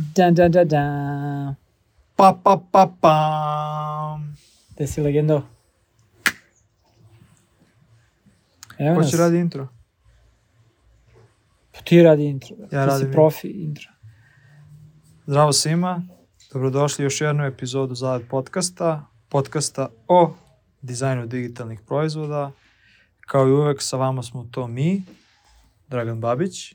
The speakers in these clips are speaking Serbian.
Da, da, da, da. Pa, pa, pa, pa. Gde si legendo? Evo Ko će radi intro? Pa ti radi intro. Ja ti radim si profi intro. Zdravo svima, dobrodošli u još jednu epizodu Zavet podcasta, podcasta o dizajnu digitalnih proizvoda. Kao i uvek sa vama smo to mi, Dragan Babić,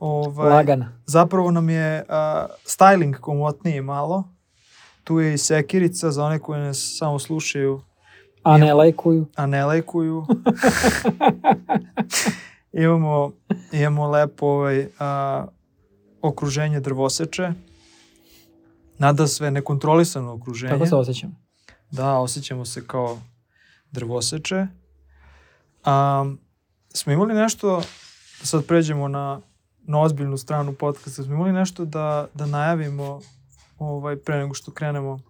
Ovaj, Lagana. Zapravo nam je a, styling komotniji malo. Tu je i sekirica za one koje nas samo slušaju, A ne lajkuju. a ne lajkuju. imamo, imamo lepo ovaj, a, okruženje drvoseče. Nada sve nekontrolisano okruženje. Kako se osjećam? Da, osjećamo se kao drvoseče. Um, smo imali nešto, sad pređemo na, na ozbiljnu stranu podcasta, smo imali nešto da, da najavimo ovaj, pre nego što krenemo.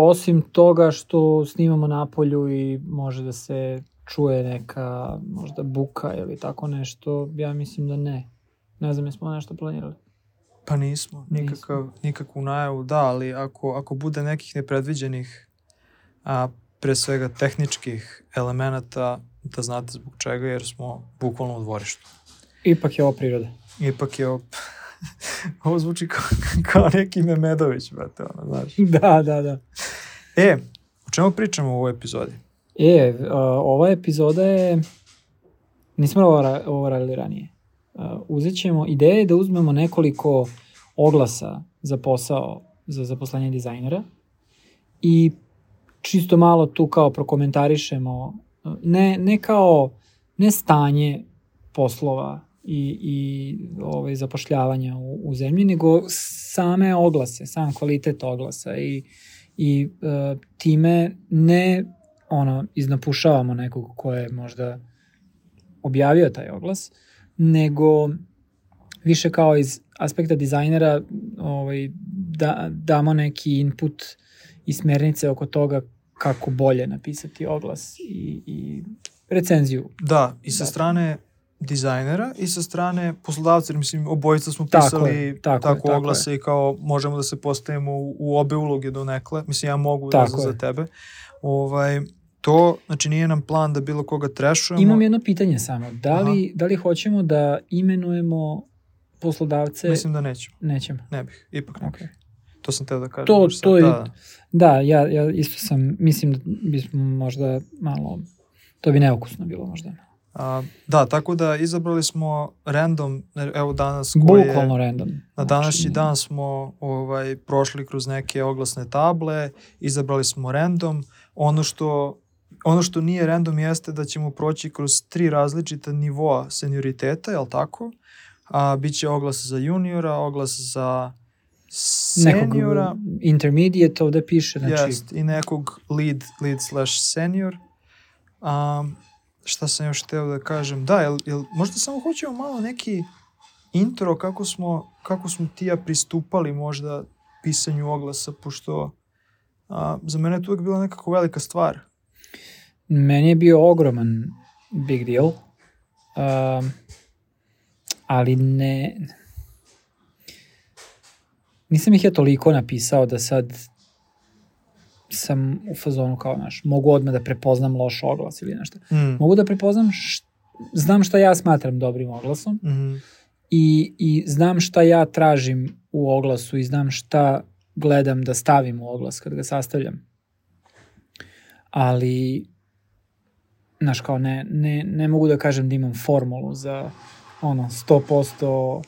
Osim toga što snimamo na polju i može da se čuje neka možda buka ili tako nešto, ja mislim da ne. Ne znam, jesmo nešto planirali. Pa nismo, nikakav, nikakvu najavu, da, ali ako, ako bude nekih nepredviđenih, a pre svega tehničkih elemenata, da znate zbog čega, jer smo bukvalno u dvorištu. Ipak je ovo priroda. Ipak je op... ovo zvuči kao, kao neki Memedović, brate, ono, znaš. da, da, da. E, o čemu pričamo u ovoj epizodi? E, uh, ova epizoda je, nismo ovo, ra- ovo radili ranije. Uh, uzet ćemo, ideja je da uzmemo nekoliko oglasa za posao za zaposlanje dizajnera i čisto malo tu kao prokomentarišemo, ne, ne kao, ne stanje poslova i, i ovaj, zapošljavanja u, u zemlji, nego same oglase, sam kvalitet oglasa i, i uh, time ne ono, iznapušavamo nekog ko je možda objavio taj oglas, nego više kao iz aspekta dizajnera ovaj, da, damo neki input i smernice oko toga kako bolje napisati oglas i, i recenziju. Da, i sa Da. strane dizajnera i sa strane poslodavca, mislim, obojica smo Tako pisali je, tako tako, je, tako oglase i kao možemo da se postavimo u, u obe uloge do nekle. Mislim, ja mogu Tako da je. za tebe. Ovaj, to, znači, nije nam plan da bilo koga trešujemo. Imam jedno pitanje samo. Da li, da li hoćemo da imenujemo poslodavce? Mislim da nećemo. Nećemo. Ne bih, ipak ne bih. To sam teo da kažem. To- sad. to je- Da, da. Ja, ja isto sam, mislim da bismo možda malo, to bi neukusno bilo možda. A, da, tako da izabrali smo random, evo danas koji je, Bukvalno random. na današnji Znači, dan smo ovaj, prošli kroz neke oglasne table, izabrali smo random. Ono što, ono što nije random jeste da ćemo proći kroz tri različita nivoa senioriteta, jel tako? A, biće oglas za juniora, oglas za Nekog seniora, intermediate ovde piše, znači, Jest, i nekog lead, lead slash senior. Um, šta sam još hteo da kažem? Da, jel, jel, možda samo hoćemo malo neki intro kako smo, kako smo ti ja pristupali možda pisanju oglasa, pošto a, za mene je to uvijek bila nekako velika stvar. meni je bio ogroman big deal, um, ali ne, nisam ih ja toliko napisao da sad sam u fazonu kao, naš, mogu odmah da prepoznam loš oglas ili nešto. Mm. Mogu da prepoznam, š, znam šta ja smatram dobrim oglasom, Mm i, i znam šta ja tražim u oglasu i znam šta gledam da stavim u oglas kad ga sastavljam. Ali, znaš, kao ne, ne, ne mogu da kažem da imam formulu za ono 100% uh,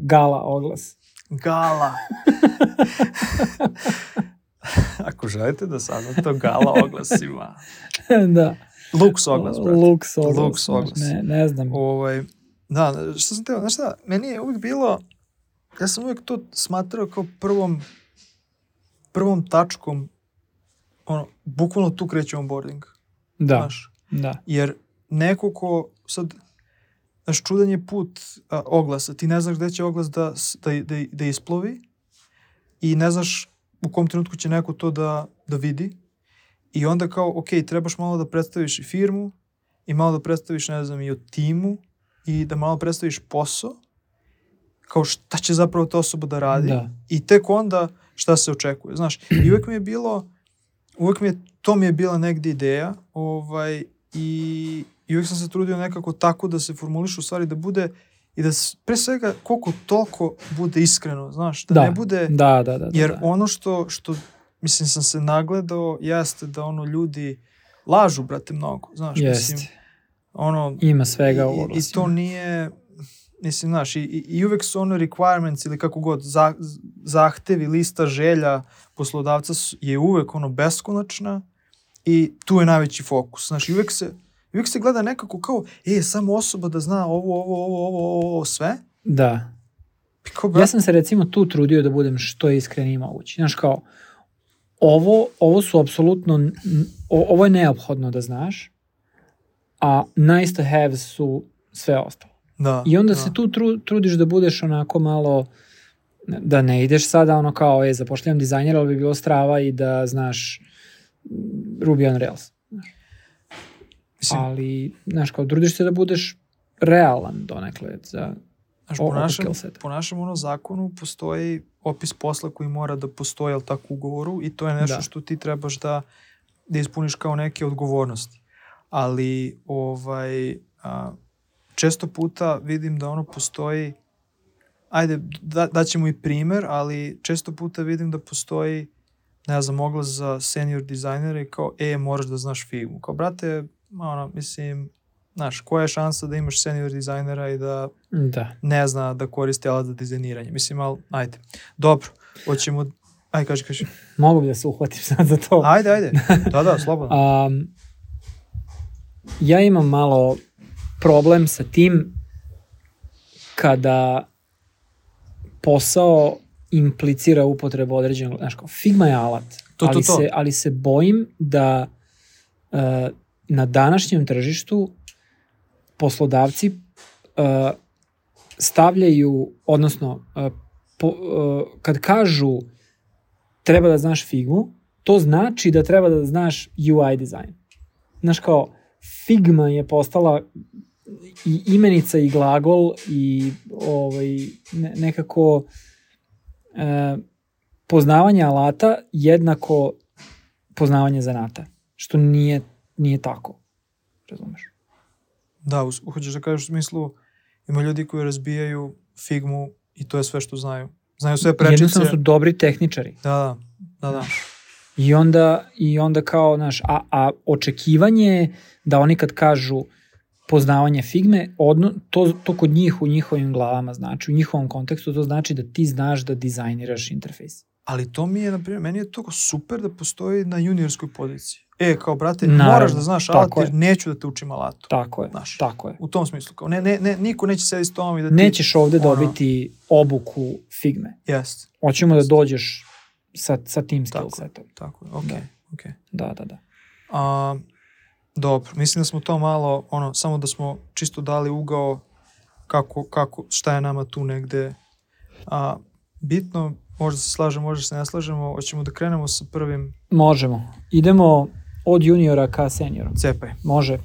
gala oglas. Gala. Ako želite da saznate o gala oglasima. da. Luks oglas, brate. Lux oglas. Lux oglas. Ne, ne znam. Ovaj, Da, što sam teo, znaš šta, meni je uvijek bilo, ja sam uvijek to smatrao kao prvom, prvom tačkom, ono, bukvalno tu kreće onboarding. Da, Znaš, da. jer neko ko sad, znaš, čudan je put a, oglasa, ti ne znaš gde će oglas da, da, da, da isplovi i ne znaš u kom trenutku će neko to da, da vidi i onda kao, ok, trebaš malo da predstaviš i firmu i malo da predstaviš, ne znam, i o timu i da malo predstaviš posao kao šta će zapravo ta osoba da radi Da. i tek onda šta se očekuje, znaš. I uvek mi je bilo, uvek mi je, to mi je bila negde ideja, ovaj, i, i uvek sam se trudio nekako tako da se formulišu u stvari, da bude i da pre svega koliko toliko bude iskreno, znaš, da, Da, ne bude, Da, da, da. da, jer da. ono što, što, mislim, sam se nagledao, jeste da ono ljudi lažu, brate, mnogo, znaš, mislim, Jeste. ono, Ima svega u i, i to nije, mislim, znaš, i, i, uvek su ono requirements ili kako god, za, zahtevi, lista želja poslodavca je uvek ono beskonačna i tu je najveći fokus. Znaš, i uvek se, i uvek se gleda nekako kao, e, samo osoba da zna ovo, ovo, ovo, ovo, ovo, sve. Da. I kao, Ja sam se recimo tu trudio da budem što je iskreniji moguće. Znaš kao, ovo, ovo su apsolutno, ovo je neophodno da znaš, a nice to have su sve ostalo. da, I onda da. se tu tru, trudiš da budeš onako malo, da ne ideš sada ono kao, e, zapošljam dizajnera, ali bi bilo strava i da znaš Ruby on Rails. Mislim, Ali, znaš, kao, trudiš se da budeš realan donekle za Znaš, po našem, po našem ono zakonu postoji opis posla koji mora da postoji, ali tako ugovoru i to je nešto Da. što ti trebaš da, da ispuniš kao neke odgovornosti. Ali ovaj, a, često puta vidim da ono postoji, ajde, da, daćemo i primer, ali često puta vidim da postoji ne znam, oglas za senior dizajnere i kao, e, moraš da znaš Figmu. Kao, brate, ono, mislim, znaš, koja je šansa da imaš senior dizajnera i da Da. ne zna da koristi alat za dizajniranje. Mislim, ali, ajde. Dobro, hoćemo... Ajde, kaži, kaži. Mogu bi da se uhvatim sad za to. Ajde, ajde. Da, da, slobodno. Um, ja imam malo problem sa tim kada posao implicira upotrebu određenog, znaš kao, Figma je alat, To, to, ali, to. Se, ali se bojim da uh, na današnjem tržištu poslodavci uh, stavljaju, odnosno uh, uh, kad kažu treba da znaš Figmu, to znači da treba da znaš UI dizajn. Znaš kao, Figma je postala i imenica i glagol i ovaj, ne, nekako e, poznavanje alata jednako poznavanje zanata, što nije, nije tako. Razumeš? Da, hoćeš da kažeš u smislu, ima ljudi koji razbijaju Figmu i to je sve što znaju. Znaju sve prečice. Jednostavno su dobri tehničari. Da, da, da, da. I onda, i onda kao, znaš, a, a očekivanje je da oni kad kažu poznavanje Figme, odno, to, to kod njih u njihovim glavama znači, u njihovom kontekstu to znači da ti znaš da dizajniraš interfejs. Ali to mi je, na primjer, meni je to super da postoji na juniorskoj poziciji. E, kao, brate, Naravno, moraš da znaš alat je. jer neću da te učim alatu. Tako je, Znaš. tako je. U tom smislu. Kao, ne, ne, ne, niko neće sediti s tomom i da ti... Nećeš ovde ono- dobiti obuku Figme. Jest, Hoćemo da dođeš sa, sa tim skill Tako. setom. tako je, okej, Da. okej. Da, da, da. A, dobro, mislim da smo to malo, ono, samo da smo čisto dali ugao kako, kako, šta je nama tu negde a, bitno, možda se slažemo, možda se ne slažemo, hoćemo da krenemo sa prvim Možemo. Idemo od juniora ka senioru. cepaj. Može.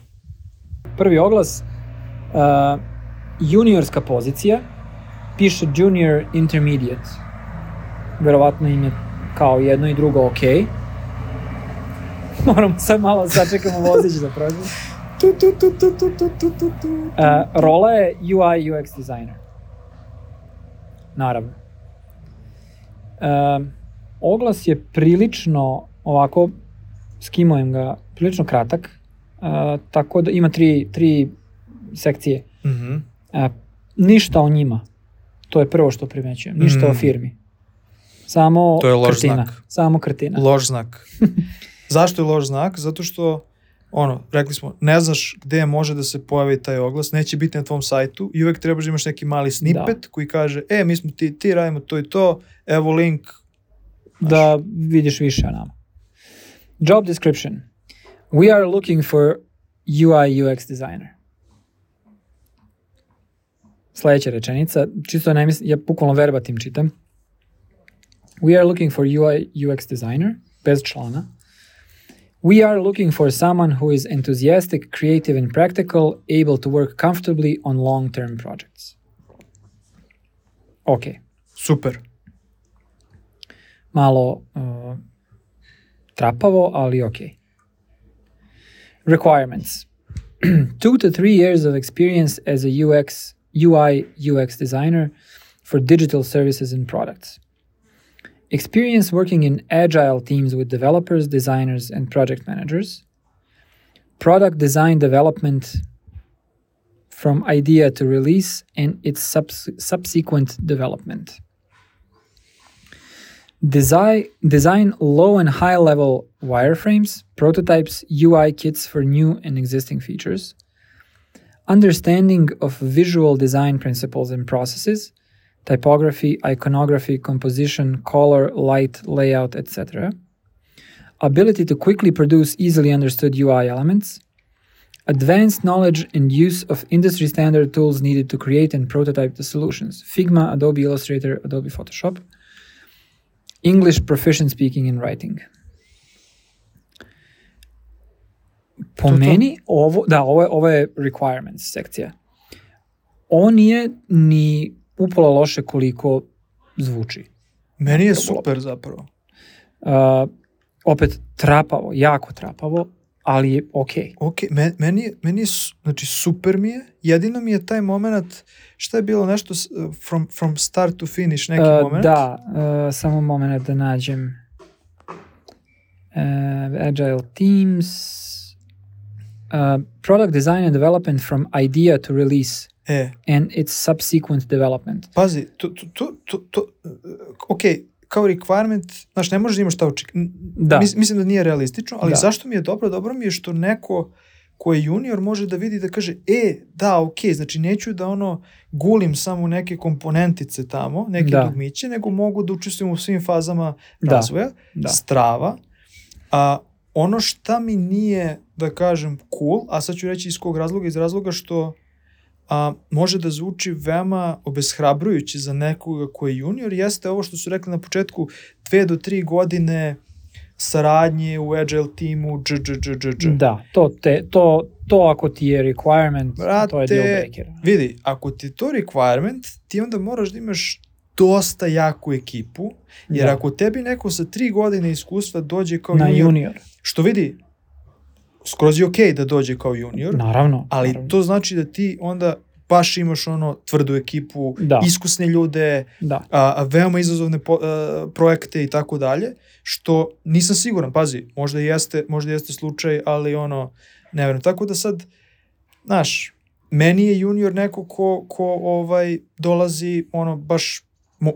Prvi oglas, uh, juniorska pozicija, piše junior intermediate. Verovatno im je kao jedno i drugo ok. Moramo sad malo sačekamo vozić da prođe. Tu, tu, tu, tu, tu, tu, tu, tu, tu. Uh, rola je UI UX designer. Naravno. Uh, oglas je prilično ovako, skimujem ga, prilično kratak, uh, tako da ima tri, tri sekcije. Mhm. Uh, ništa o njima. To je prvo što primećujem. Ništa Mm. o firmi. Samo To je loš krtina. znak. Samo krtina. Loš znak. Zašto je loš znak? Zato što ono, rekli smo, ne znaš gde može da se pojavi taj oglas, neće biti na tvom sajtu i uvek trebaš da imaš neki mali snippet da. koji kaže, e, mi smo ti, ti radimo to i to, evo link. Znaš. Da vidiš više o nama. Job description. We are looking for UI UX designer. Sljedeća rečenica, čisto ne mislim, ja bukvalno verbatim čitam. We are looking for UI UX designer, bez člana. We are looking for someone who is enthusiastic, creative, and practical, able to work comfortably on long term projects. Ok. Super. Malo uh, trapavo, ali ok. Requirements. Two to three years of experience as a UX UI UX designer for digital services and products. Experience working in agile teams with developers, designers, and project managers. Product design development from idea to release and its subs- subsequent development. Design, design low and high level wireframes, prototypes, UI kits for new and existing features understanding of visual design principles and processes, typography, iconography, composition, color, light, layout, etc. Ability to quickly produce easily understood UI elements. Advanced knowledge and use of industry standard tools needed to create and prototype the solutions Figma, Adobe Illustrator, Adobe Photoshop. English proficient speaking and writing. Po to, meni, ovo, da, ovo je, ovo je requirements sekcija. Ovo nije ni upola loše koliko zvuči. Meni je super zapravo. Uh, opet trapavo, jako trapavo, ali je okej. Okay. Ok, Me, meni, je, meni je, znači super mi je, jedino mi je taj moment, šta je bilo nešto from, from start to finish, neki uh, moment? Da, uh, samo moment da nađem. Uh, agile Teams, uh, product design and development from idea to release e. and its subsequent development. Pazi, to, to, to, to, to ok, kao requirement, znaš, ne možeš da imaš šta oček... Da. Mis, mislim da nije realistično, ali da. zašto mi je dobro? Dobro mi je što neko ko je junior može da vidi da kaže, e, da, ok, znači neću da ono gulim samo neke komponentice tamo, neke da. dugmiće, nego mogu da učestvujem u svim fazama da. razvoja, da. strava, a ono šta mi nije, da kažem, cool, a sad ću reći iz kog razloga, iz razloga što a, može da zvuči veoma obeshrabrujući za nekoga ko je junior, jeste ovo što su rekli na početku, dve do tri godine saradnje u agile timu, dž, dž, dž, dž, dž. Da, to, te, to, to ako ti je requirement, Brate, to je deal breaker. Vidi, ako ti je to requirement, ti onda moraš da imaš dosta jaku ekipu, jer da. ako tebi neko sa tri godine iskustva dođe kao Na junior, junior, što vidi, skroz je okej okay da dođe kao junior, naravno, ali naravno. to znači da ti onda baš imaš ono tvrdu ekipu, da. iskusne ljude, da. a, a veoma izazovne po, a, projekte i tako dalje, što nisam siguran, pazi, možda jeste, možda jeste slučaj, ali ono, ne verujem. Tako da sad, znaš, meni je junior neko ko, ko ovaj dolazi ono baš mo,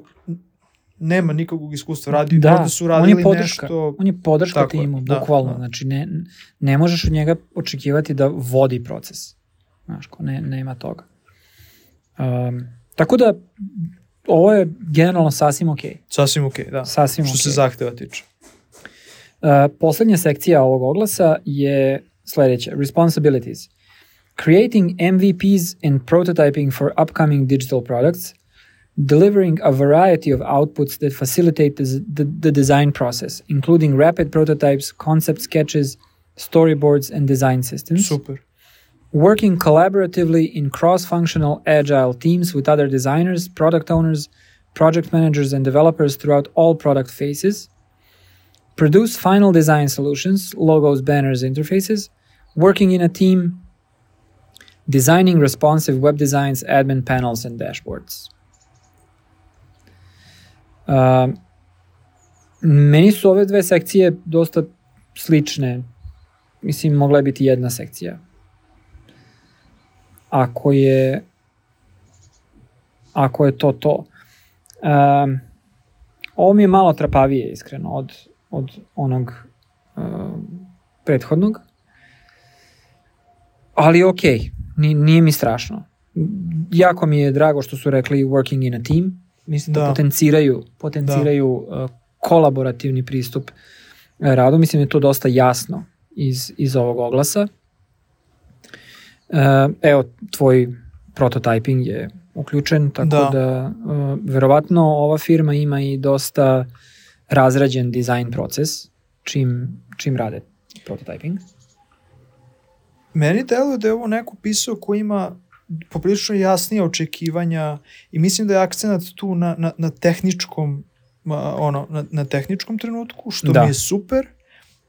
nema nikakvog iskustva, radi, da, možda su radili on je podrška, nešto... On je podrška tako, timu, da, bukvalno, da. znači ne, ne možeš od njega očekivati da vodi proces, znaš, ko ne, nema toga. Um, tako da, ovo je generalno sasvim ok. Sasvim ok, da. Sasvim Što okay. se zahteva tiče. Uh, poslednja sekcija ovog oglasa je sledeća, responsibilities. Creating MVPs and prototyping for upcoming digital products – delivering a variety of outputs that facilitate the, the, the, design process, including rapid prototypes, concept sketches, storyboards, and design systems. Super. Working collaboratively in cross functional agile teams with other designers, product owners, project managers, and developers throughout all product phases. Produce final design solutions, logos, banners, interfaces. Working in a team. Designing responsive web designs, admin panels, and dashboards. Meni su ove dve sekcije dosta slične. Mislim, mogla je biti jedna sekcija. Ako je ako je to to. Um, ovo mi je malo trapavije, iskreno, od, od onog um, prethodnog. ali ok, ni, nije mi strašno. Jako mi je drago što su rekli working in a team. Mislim da, Da. potenciraju, potenciraju uh, kolaborativni pristup uh, radu. Mislim da je to dosta jasno iz, iz ovog oglasa. Uh, evo, tvoj prototyping je uključen, tako da, Da. da verovatno ova firma ima i dosta razrađen dizajn proces čim, čim rade prototyping. Meni deluje da je ovo neko pisao ko ima poprilično jasnije očekivanja i mislim da je akcenat tu na, na, na tehničkom ono, na, na tehničkom trenutku, što Da. mi je super.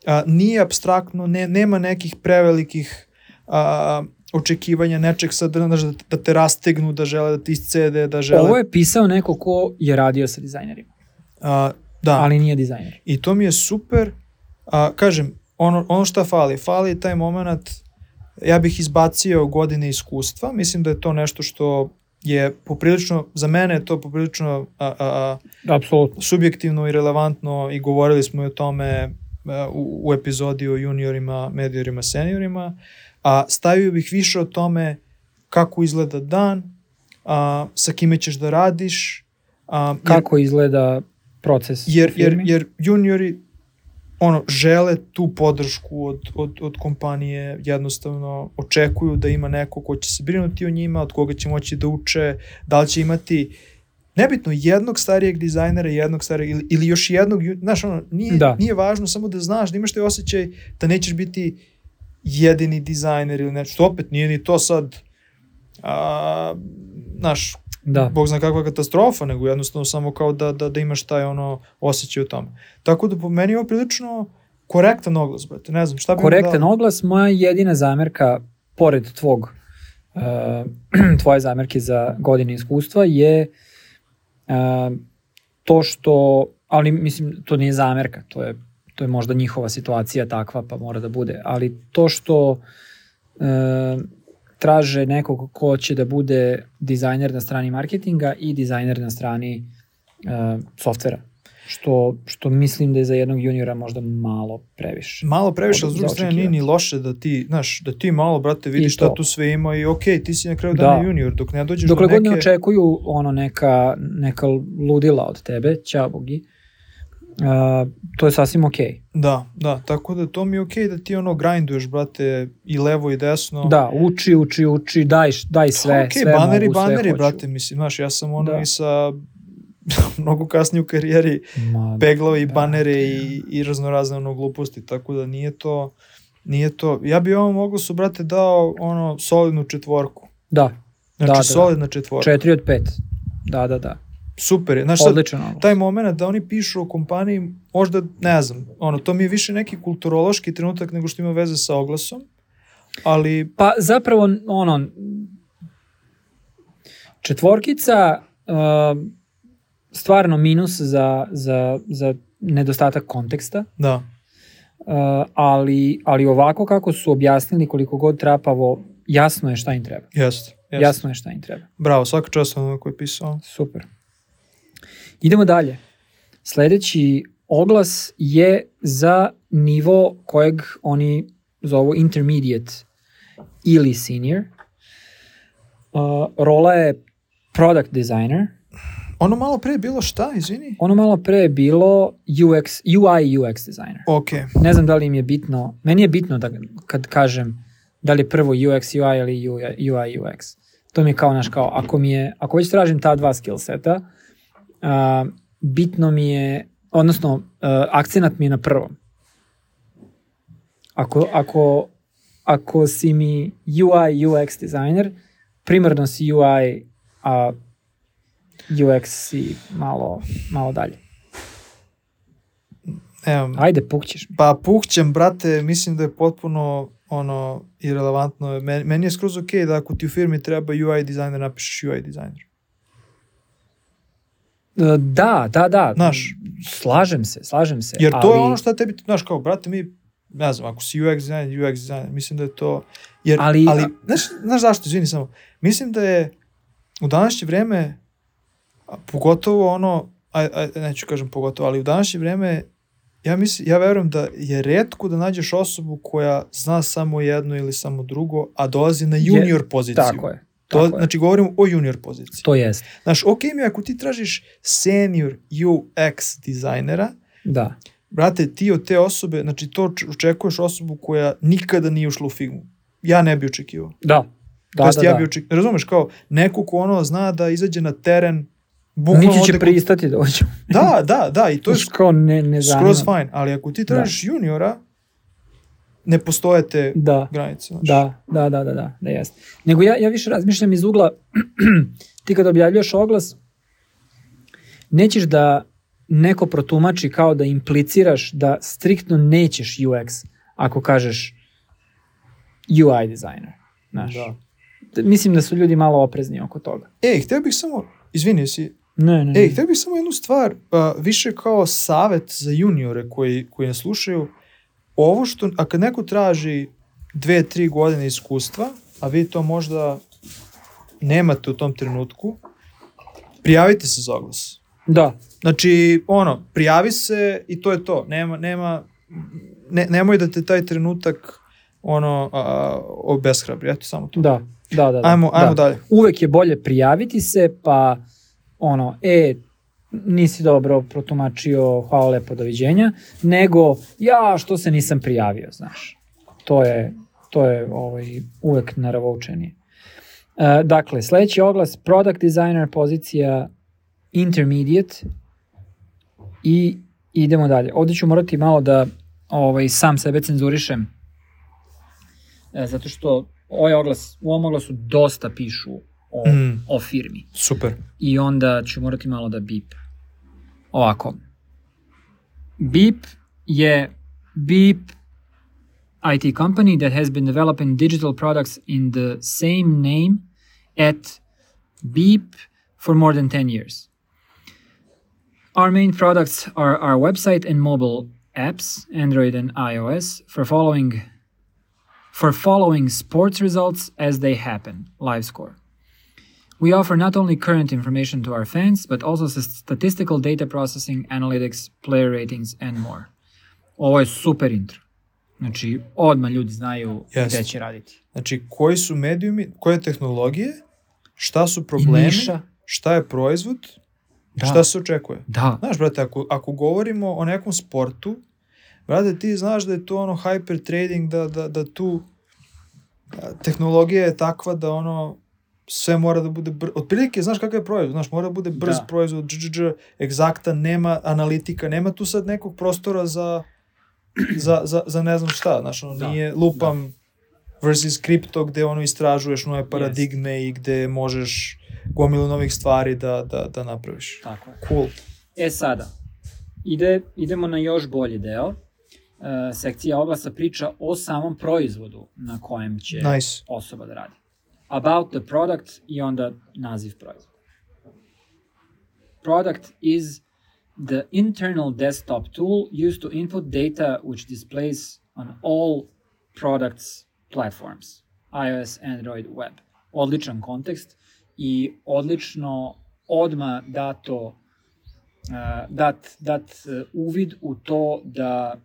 A, nije abstraktno, ne, nema nekih prevelikih a, očekivanja nečeg sad, da, da te rastegnu, da žele da ti iscede, da žele... Ovo je pisao neko ko je radio sa dizajnerima, A, da, ali nije dizajner. I to mi je super. A, kažem, ono, ono šta fali, fali taj moment, ja bih izbacio godine iskustva, mislim da je to nešto što je poprilično, za mene je to poprilično a, a, a, subjektivno i relevantno i govorili smo i o tome a, u, u epizodi o juniorima, mediorima, seniorima, a stavio bih više o tome kako izgleda dan, a, sa kime ćeš da radiš, a, jer- Kako izgleda proces jer, u jer, jer juniori ono, žele tu podršku od, od, od kompanije, jednostavno očekuju da ima neko ko će se brinuti o njima, od koga će moći da uče, da li će imati nebitno jednog starijeg dizajnera, jednog starijeg ili, ili još jednog, znaš ono, nije, Da. nije važno samo da znaš, da imaš taj osjećaj da nećeš biti jedini dizajner ili nešto, što opet nije ni to sad a, znaš, Da. bog zna kakva katastrofa, nego jednostavno samo kao da, da, da imaš taj ono osjećaj o tome. Tako da po meni je ovo prilično korektan oglas, brate. Ne znam, šta bi Korektan dao? oglas, moja jedina zamerka, pored tvog, uh, tvoje zamerke za godine iskustva je uh, to što, ali mislim, to nije zamerka, to je, to je možda njihova situacija takva, pa mora da bude, ali to što uh, traže nekog ko će da bude dizajner na strani marketinga i dizajner na strani uh, softvera. Što, što mislim da je za jednog juniora možda malo previše. Malo previše, a s druge strane nije ni loše da ti, znaš, da ti malo, brate, vidiš šta tu sve ima i okej, ti si na kraju Da. dana junior, dok ne dođeš Dokle do god neke... ne očekuju ono neka, neka ludila od tebe, ćao bogi, uh, to je sasvim okej. Da, da, tako da to mi je okej da ti ono grinduješ, brate, i levo i desno. Da, uči, uči, uči, daj, daj sve, Okej, sve baneri, mogu, sve baneri, hoću. brate, mislim, znaš, ja sam ono Da. i sa mnogo kasnije u karijeri Ma, peglao i da, banere da. i, i raznorazne ono gluposti, tako da nije to, nije to. Ja bi ovom su, brate, dao ono solidnu četvorku. Da, Znači, Da, da, da. solidna četvorka. četiri od pet. Da, da, da. Super je. Znaš, sad, Odličan oglas. taj moment da oni pišu o kompaniji, možda, ne znam, ono, to mi je više neki kulturološki trenutak nego što ima veze sa oglasom, ali Pa zapravo, ono, četvorkica, uh, stvarno minus za, za, za nedostatak konteksta, da, uh, ali, ali ovako kako su objasnili koliko god trapavo, jasno je šta im treba. jeste. jeste. Jasno je šta im treba. Bravo, svaka čast ono koji je pisao. Super. Idemo dalje. Sledeći oglas je za nivo kojeg oni zovu intermediate ili senior. Uh, rola je product designer. Ono malo pre je bilo šta, izvini? Ono malo pre je bilo UX, UI UX designer. Ok, Ne znam da li im je bitno, meni je bitno da kad kažem da li je prvo UX UI ili UI UX. To mi je kao naš kao, ako mi je, ako već tražim ta dva skill seta, uh, bitno mi je, odnosno uh, akcenat mi je na prvom. Ako, ako, ako si mi UI UX dizajner, primarno si UI, a UX si malo, malo dalje. evo, Ajde, pukćeš mi. Pa pukćem, brate, mislim da je potpuno ono, irelevantno. Meni, meni je skroz ok da ako ti u firmi treba UI dizajner, napišeš UI dizajner. E, Da, da, da. Znaš. Slažem se, slažem se. Jer to ali, je ono što tebi, znaš, kao, brate, mi, ne znam, ako si UX dizajner, UX dizajner, mislim da je to, jer, Ali- ali, znaš, znaš zašto, izvini samo, mislim da je u današnje vreme, a pogotovo ono, aj, aj, neću kažem pogotovo, ali u današnje vreme ja mislim, ja verujem da je redko da nađeš osobu koja zna samo jedno ili samo drugo, a dolazi na junior je, poziciju. Tako je. To, tako znači, govorimo o junior poziciji. To jest. Znaš, ok mi ako ti tražiš senior UX dizajnera, Da. brate, ti od te osobe, znači to očekuješ osobu koja nikada nije ušla u Figmu. Ja ne bi očekivao. Da. Da, to jest, da, ja da. bi očekivao, razumeš, kao neko ko ono zna da izađe na teren, bukvalno Niti će kod- pristati da dođu. Da, da, da, i to je kao ne, ne zanima. skroz fine, ali ako ti tražiš juniora, ne postoje te Da. granice. Znači. Da, da, da, da, da, da jest. Nego ja, ja više razmišljam iz ugla, ti kad objavljuješ oglas, nećeš da neko protumači kao da impliciraš da striktno nećeš UX ako kažeš UI designer. Znaš. Da. Mislim da su ljudi malo oprezni oko toga. Ej, htio bih samo, izvini, si, Ne, ne, ne. ej, htio bih samo jednu stvar, a, više kao savet za juniore koji, koji nas slušaju, ovo što, a kad neko traži dve, tri godine iskustva, a vi to možda nemate u tom trenutku, prijavite se za oglas. Da, Znači, ono, prijavi se i to je to. Nema, nema, ne, nemoj da te taj trenutak ono, a, obeshrabri. Eto, samo to. da, da, da. da. Ajmo, ajmo da. dalje. Uvek je bolje prijaviti se, pa ono, e, nisi dobro protumačio, hvala lepo, doviđenja, nego, ja, što se nisam prijavio, znaš. To je, to je ovaj, uvek naravoučenije. E, dakle, sledeći oglas, product designer, pozicija intermediate i idemo dalje. Ovde ću morati malo da ovaj, sam sebe cenzurišem, e, zato što ovaj oglas, u ovom oglasu dosta pišu o, Mm. o firmi Super. i onda ću morati malo da bip. Ovako. Beep je Beep IT company that has been developing digital products in the same name at Beep for more than 10 years. Our main products are our website and mobile apps, Android and iOS, for following for following sports results as they happen, live score. We offer not only current information to our fans, but also statistical data processing, analytics, player ratings, and more. Ovo je super intro. Znači, odmah ljudi znaju Jeste. gde će raditi. Znači, koji su medijumi, koje tehnologije, šta su problemi, šta je proizvod, Da. šta se očekuje. Da. Znaš, brate, ako, ako govorimo o nekom sportu, brate, ti znaš da je to ono hyper trading, da, da, da tu tehnologija je takva da ono sve mora da bude brzo. Otprilike, znaš kakav je proizvod, znaš, mora da bude brz Da. proizvod, dž, egzaktan, nema analitika, nema tu sad nekog prostora za, za, za, za ne znam šta, znaš, ono, Da, nije lupam versus kripto gde ono istražuješ nove paradigme i gde možeš gomilu novih stvari da, da, da napraviš. Tako je. Cool. E sada, ide, idemo na još bolji deo. E, sekcija oglasa priča o samom proizvodu na kojem će Nice. osoba da radi. About the product i onda naziv proizvoda. Product is the internal desktop tool used to input data which displays on all products platforms, iOS, Android, web. Odličan kontekst i odlično odma dato uh, dat, dat uh, uvid u to da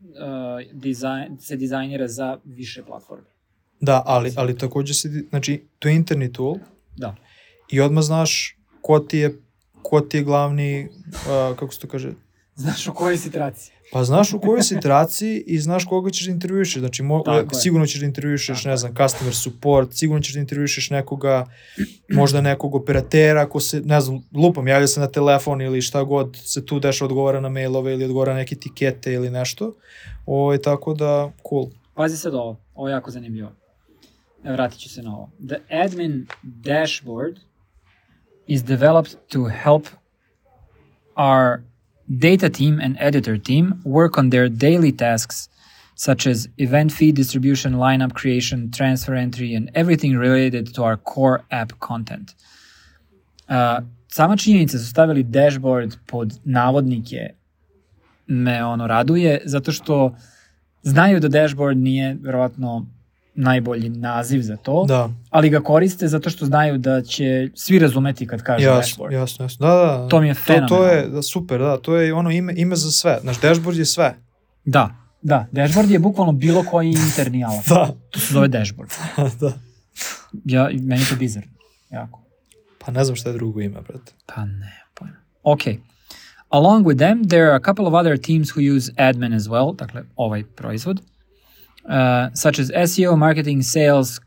uh, dizajn, se dizajnira za više platforme. Da, ali, ali takođe se, di- znači, to je interni tool Da. i odmah znaš ko ti je, ko ti je glavni, uh, kako se to kaže, Znaš u kojoj si traci? pa znaš u kojoj si traci i znaš koga ćeš da intervjuišeš, znači mo, Tako je. sigurno ćeš da intervjuišeš, Tako ne je. znam, customer support, sigurno ćeš da intervjuišeš nekoga, možda nekog operatera, ako se, ne znam, lupam, javlja se na telefon ili šta god se tu dešava, odgovara na mailove ili odgovara na neke etikete ili nešto, o, tako da, cool. Pazi sad ovo, ovo je jako zanimljivo. Vratit ću se na ovo. The admin dashboard is developed to help our data team and editor team work on their daily tasks such as event feed distribution, lineup creation, transfer entry, and everything related to our core app content. Uh, sama činjenica su stavili dashboard pod navodnike me ono raduje, zato što znaju da dashboard nije verovatno najbolji naziv za to, Da, ali ga koriste zato što znaju da će svi razumeti kad kažu jasno, dashboard. jasno, jasno. Da, da, da. To mi je To, to je fenomenalno. da, super, da, to je ono ime, ime za sve. Znaš, dashboard je sve. Da, da, dashboard je bukvalno bilo koji interni alat. Da, To se zove dashboard. da. Ja, meni je to bizarno. Jako. Pa ne znam šta je drugo ime, brate. Pa ne, pojma. Okay. Along with them, there are a couple of other teams who use admin as well, dakle ovaj proizvod, uh, such as SEO, marketing, sales,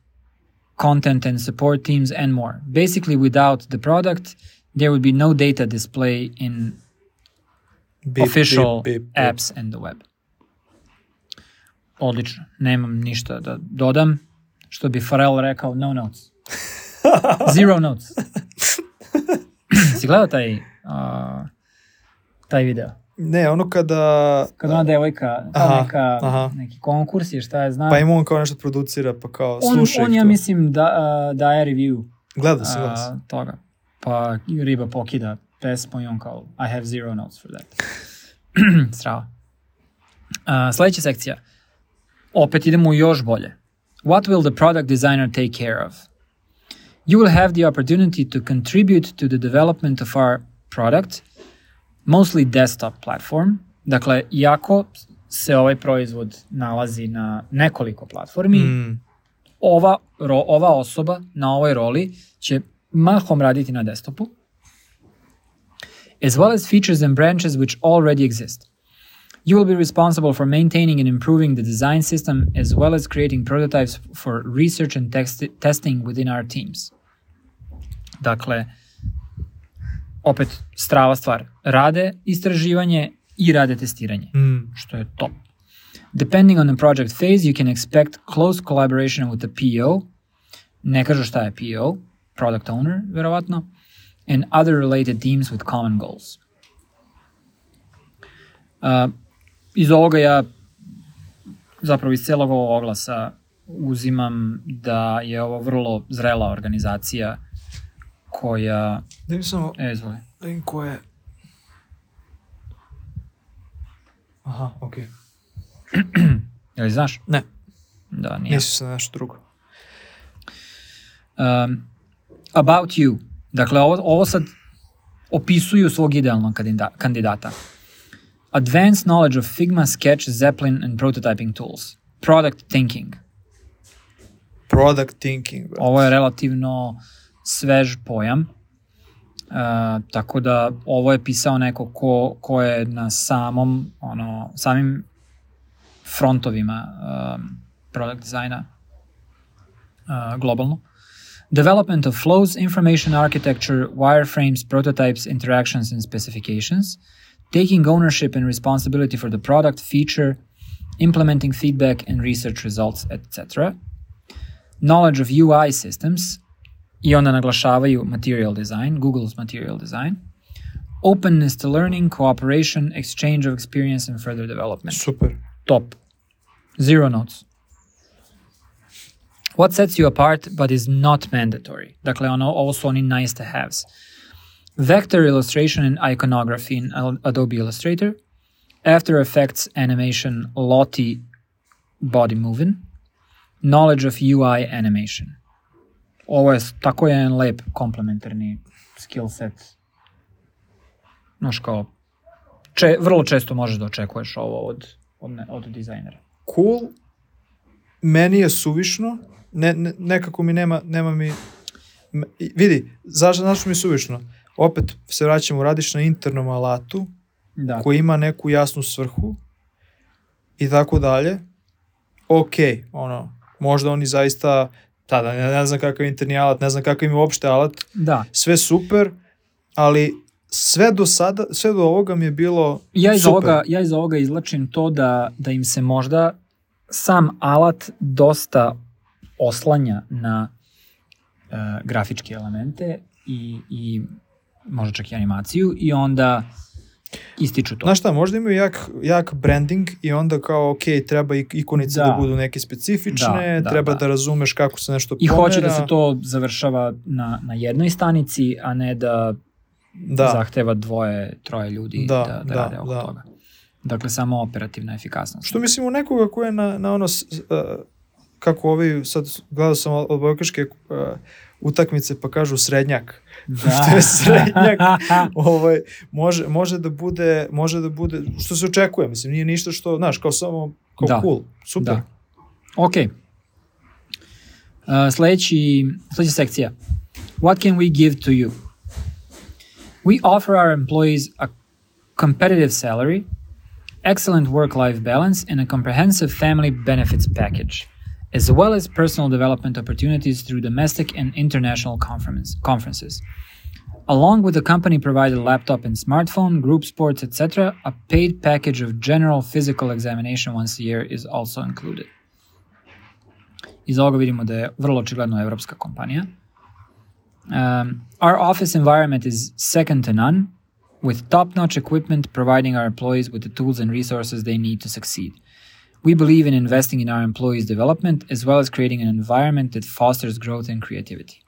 content and support teams, and more. Basically, without the product, there would be no data display in Bip, official bip, bip. apps and the web. Odlično. Nemam ništa da dodam. Što bi Pharrell rekao, no notes. Zero notes. si gledao taj, uh, taj video? Ne, ono kada... Kad ona devojka, Aha, neka, aha. neki konkurs je, šta je znam. Pa ima on kao nešto producira, pa kao on, slušaj on ih ja mislim da, uh, daje review Gleda se, gleda se. a, toga. Pa riba pokida pesmu i on kao I have zero notes for that. Strava. A, sledeća sekcija. Opet idemo još bolje. What will the product designer take care of? You will have the opportunity to contribute to the development of our product, mostly desktop platform. Dakle, iako se ovaj proizvod nalazi na nekoliko platformi, Mm, ova, ro, ova osoba na ovoj roli će mahom raditi na desktopu, as well as features and branches which already exist. You will be responsible for maintaining and improving the design system as well as creating prototypes for research and text, testing within our teams. Dakle, opet strava stvar. Rade istraživanje i rade testiranje mm, što je top. Depending on the project phase, you can expect close collaboration with the PO, ne kažu šta je PO, product owner, verovatno, and other related teams with common goals. Uh, iz ovoga ja zapravo iz celog ovog oglasa uzimam da je ovo vrlo zrela organizacija koja... Da mi samo, E, izvoli. da vidim ko je... Aha, okej. Jel znaš? Ne, Da, nije. misli se na nešto drugo. Um, about you. Dakle, ovo, ovo sad opisuju svog idealnog kandida, kandidata. Advanced knowledge of Figma, Sketch, Zeppelin and prototyping tools. Product thinking. Product thinking. Ovo je relativno svež pojam. Uh, tako da ovo je pisao neko ko, ko je na samom, ono, samim frontovima um, product dizajna uh, globalno. Development of flows, information architecture, wireframes, prototypes, interactions, and specifications. Taking ownership and responsibility for the product, feature, implementing feedback and research results, etc. Knowledge of UI systems, i onda naglašavaju material design, Google's material design. Openness to learning, cooperation, exchange of experience, and further development Super. top. Zero notes. What sets you apart but is not mandatory? Dakle, ono, ovo su oni nice to haves. Vector illustration and iconography in Adobe Illustrator. After Effects animation Lottie body moving. Knowledge of UI animation. Ovo je tako jedan lep komplementarni skill set. Znaš kao, če, vrlo često možeš da očekuješ ovo od, od, ne, od dizajnera. Cool. Meni je suvišno. Ne, ne, nekako mi nema, nema mi... me- vidi, zašto, zašto mi je suvišno? Opet se vraćamo, radiš na internom alatu Da. koji ima neku jasnu svrhu i tako dalje. Ok, ono, možda oni zaista, tada ne, ne znam kakav interni alat, ne znam kakav im je uopšte alat, Da. sve super, ali sve do sada, sve do ovoga mi je bilo Ja iz, super. ovoga, ja iz ovoga izlačim to da, da im se možda sam alat dosta oslanja na e, grafičke elemente i, i možda čak i animaciju i onda ističu to. Znaš šta, možda imaju jak, jak branding i onda kao, ok, treba i ikonice da, Da. budu neke specifične, Da, da, treba da. da. razumeš kako se nešto I pomera. hoće da se to završava na, na jednoj stanici, a ne da, da. zahteva dvoje, troje ljudi Da, da, da, da, rade oko da. toga. Dakle, samo operativna efikasnost. Što mislim u nekoga ko je na, na ono, uh, kako ovi, sad gledao sam odbojkaške uh, utakmice pa kažu srednjak. Da. što je srednjak, ovaj, može, može, da bude, može da bude, što se očekuje, mislim, nije ništa što, znaš, kao samo, kao Da. cool, super. Da. Ok. Uh, sledeći, sledeća sekcija. What can we give to you? We offer our employees a competitive salary, excellent work-life balance, and a comprehensive family benefits package, as well as personal development opportunities through domestic and international conference, conferences. Along with the company provided laptop and smartphone, group sports, etc., a paid package of general physical examination once a year is also included. Iz ovoga vidimo da je vrlo očigledno evropska kompanija. Um, our office environment is second to none, with top-notch equipment providing our employees with the tools and resources they need to succeed. We believe in investing in our employees' development as well as creating an environment that fosters growth and creativity.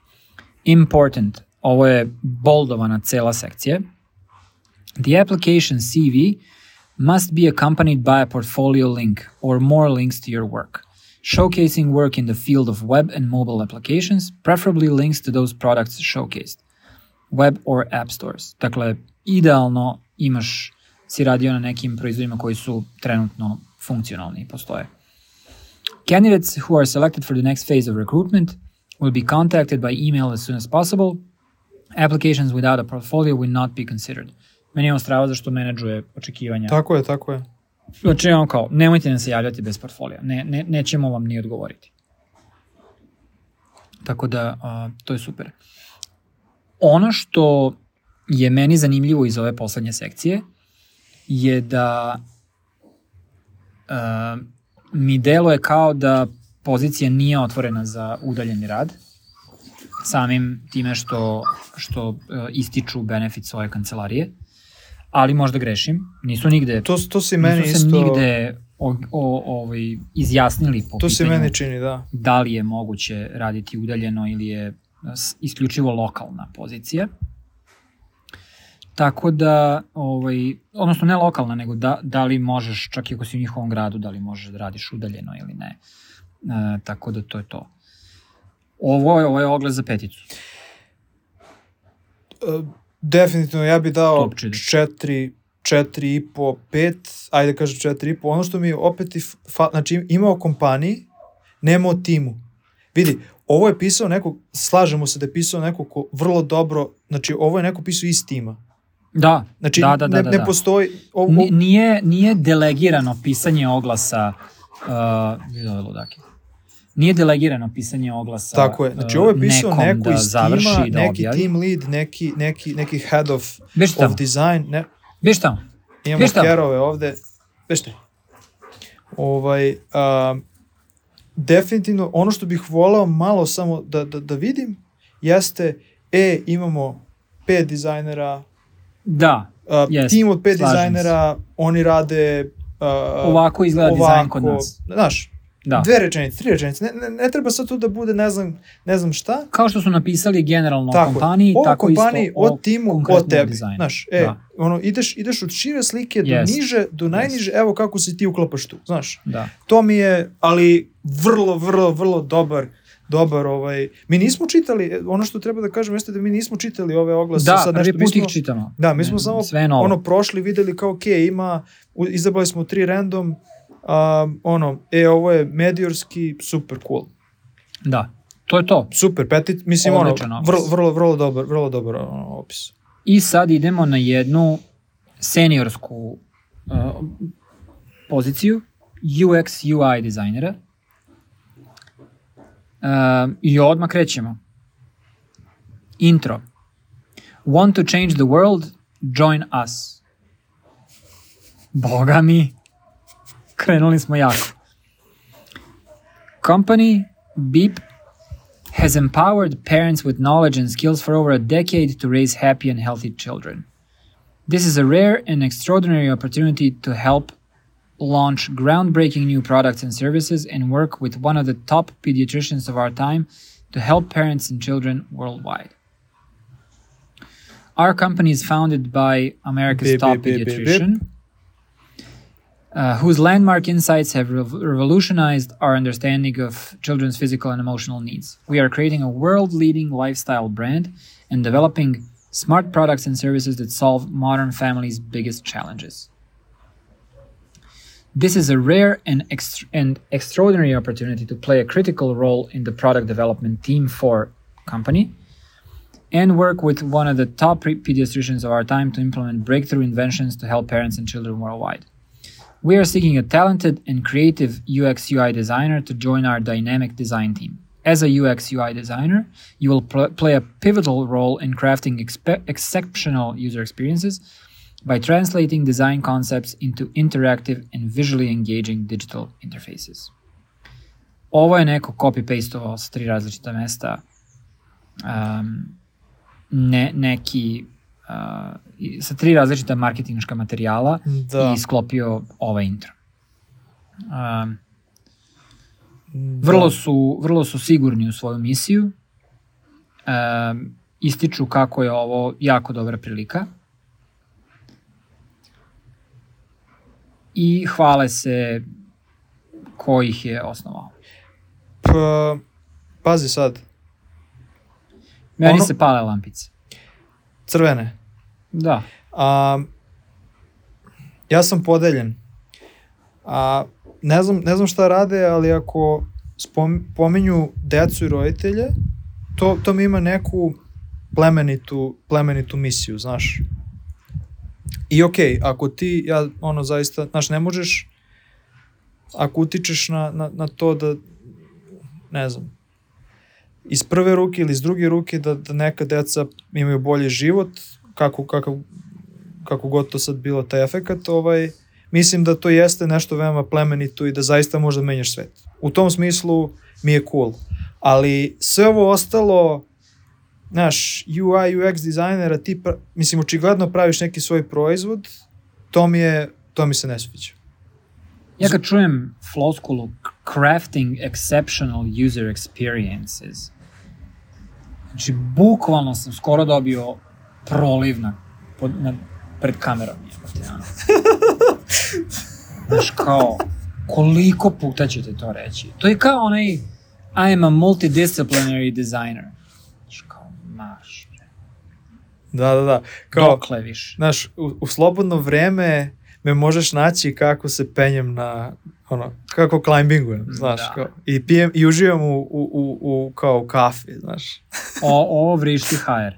Important, ovo je boldovana cela sekcija. The application CV must be accompanied by a portfolio link or more links to your work, showcasing work in the field of web and mobile applications, preferably links to those products showcased, web or app stores. Dakle, idealno imaš, si radio na nekim proizvodima koji su trenutno funkcionalni postoje. Candidates who are selected for the next phase of recruitment will be contacted by email as soon as possible. Applications without a portfolio will not be considered. Meni je on strava zašto menadžuje očekivanja. Tako je, tako je. Znači, on kao, nemojte nam se javljati bez portfolija, ne, ne, nećemo vam ni odgovoriti. Tako da, a, to je super. Ono što je meni zanimljivo iz ove poslednje sekcije je da a, mi deluje kao da pozicija nije otvorena za udaljeni rad, samim time što, što uh, ističu benefit svoje kancelarije, ali možda grešim, nisu nigde To, to si meni nisu se isto, nigde o, o, ovaj, izjasnili po to se pitanju meni čini, da. da li je moguće raditi udaljeno ili je isključivo lokalna pozicija. Tako da, ovaj, odnosno ne lokalna, nego da, da li možeš, čak i ako si u njihovom gradu, da li možeš da radiš udaljeno ili ne. E, tako da to je to. Ovo je, ovo je oglas za peticu. E, Definitivno, ja bi dao Top četiri. četiri, četiri i po, pet, ajde da kažem četiri i po. Ono što mi je opet, i fa, znači imao kompaniji, nemao timu. Vidi, ovo je pisao neko, slažemo se da je pisao neko ko vrlo dobro, znači ovo je neko pisao iz tima. Da, Znači, da, da, da, ne, da, ne da. postoji, ovo, Ni- Nije, nije delegirano pisanje oglasa uh, ludake. Nije delegirano pisanje oglasa tako je. Znači, uh, ovo je pisao nekom neko da iz završi, tima, da neki objavi. team lead, neki, neki, neki head of, tamo, of design, ne, beži tamo. Imamo Viš šta? kerove ovde. Viš šta? Ovaj, a, definitivno, ono što bih volao malo samo da, da, da vidim, jeste, e, imamo pet dizajnera, Da, a, Jest, tim od pet slažem se. dizajnera, oni rade a, ovako izgleda dizajn kod nas. Znaš, Da. dve rečenice, tri rečenice, ne, ne, ne treba sad tu da bude ne znam, ne znam šta, Kao što su napisali generalno o Tako je. kompaniji, o tako kompaniji, isto o o timu, o tebi. dizajnu. Znaš, e, Da. ono, ideš, ideš od šire slike do Jest. niže, do najniže, evo kako se ti uklapaš tu, znaš. Da. To mi je, ali vrlo, vrlo, vrlo dobar, dobar ovaj, mi nismo čitali, ono što treba da kažem jeste da mi nismo čitali ove oglase, Da, sad nešto, mi put ih smo, čitamo. da, mi smo Ne, samo Sve novo. ono prošli, videli kao, ok, ima, izabrali smo tri random, um, ono, e, ovo je mediorski, super cool. Da, to je to. Super, petit, mislim, Odličan ono, opis. vrlo, vrlo, vrlo dobar, vrlo dobar ono, opis. I sad idemo na jednu seniorsku uh, poziciju UX UI dizajnera. Uh, I odmah krećemo. Intro. Want to change the world? Join us. Boga mi. Krenuli smo jako. Company Beep has empowered parents with knowledge and skills for over a decade to raise happy and healthy children. This is a rare and extraordinary opportunity to help launch groundbreaking new products and services and work with one of the top pediatricians of our time to help parents and children worldwide. Our company is founded by America's Beep, top beep, beep, beep, pediatrician. uh, whose landmark insights have rev- revolutionized our understanding of children's physical and emotional needs. We are creating a world leading lifestyle brand and developing smart products and services that solve modern families' biggest challenges. This is a rare and, ext- and extraordinary opportunity to play a critical role in the product development team for company and work with one of the top pediatricians of our time to implement breakthrough inventions to help parents and children worldwide. We are seeking a talented and creative UX UI designer to join our dynamic design team. As a UX UI designer, you will pl- play a pivotal role in crafting expe- exceptional user experiences by translating design concepts into interactive and visually engaging digital interfaces. Ovo je neko copy-pastovao sa tri različita mesta um, ne, neki uh, sa tri različita marketinška materijala Da. i sklopio ovaj intro. Um, vrlo, su, vrlo su sigurni u svoju misiju. Um, ističu kako je ovo jako dobra prilika. I hvale se ko ih je osnovao. Pa, pazi sad, Meni Ono- se pale lampice. crvene. Da. A, ja sam podeljen. A, ne, znam, ne znam šta rade, ali ako spom, pominju decu i roditelje, to, to mi ima neku plemenitu, plemenitu misiju, znaš. I okej, ako ti, ja, ono, zaista, znaš, ne možeš, ako utičeš na, na, na to da, ne znam, iz prve ruke ili iz druge ruke da, da neka deca imaju bolji život, kako, kako, kako god to sad bilo taj efekat, ovaj, mislim da to jeste nešto veoma plemenito i da zaista možda menjaš svet. U tom smislu mi je cool. Ali sve ovo ostalo, znaš, UI, UX dizajnera, ti, pra, mislim, očigledno praviš neki svoj proizvod, to mi je, to mi se ne sviđa. Ja kad čujem floskulu crafting exceptional user experiences, znači bukvalno sam skoro dobio proliv na, pod, na, pred kamerom. ono. Znaš kao, koliko puta ćete to reći? To je kao onaj I am a multidisciplinary designer. Znaš kao, maš, bre. Da, da, da. Kao, dokle više. Znaš, u, u slobodno vreme me možeš naći kako se penjem na, ono, kako climbingujem, znaš, Da. kao, i pijem, i uživam u, u, u, u kao u kafi, znaš. O, ovo vrišti HR.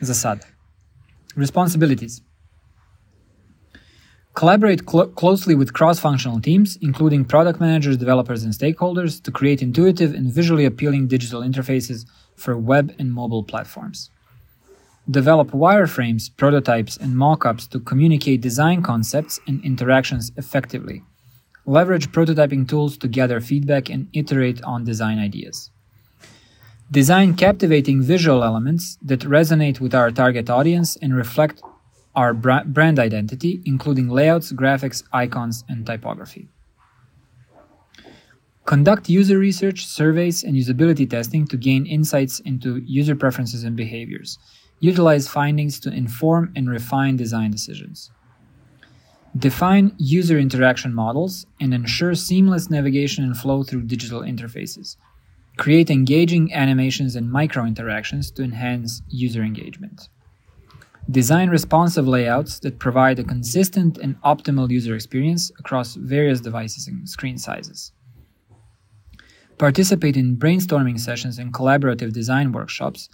Za sad. Responsibilities. Collaborate clo- closely with cross-functional teams, including product managers, developers, and stakeholders, to create intuitive and visually appealing digital interfaces for web and mobile platforms. Develop wireframes, prototypes, and mock-ups to communicate design concepts and interactions effectively. Leverage prototyping tools to gather feedback and iterate on design ideas. Design captivating visual elements that resonate with our target audience and reflect our brand identity, including layouts, graphics, icons, and typography. Conduct user research, surveys, and usability testing to gain insights into user preferences and behaviors. Utilize findings to inform and refine design decisions. Define user interaction models and ensure seamless navigation and flow through digital interfaces. Create engaging animations and micro interactions to enhance user engagement. Design responsive layouts that provide a consistent and optimal user experience across various devices and screen sizes. Participate in brainstorming sessions and collaborative design workshops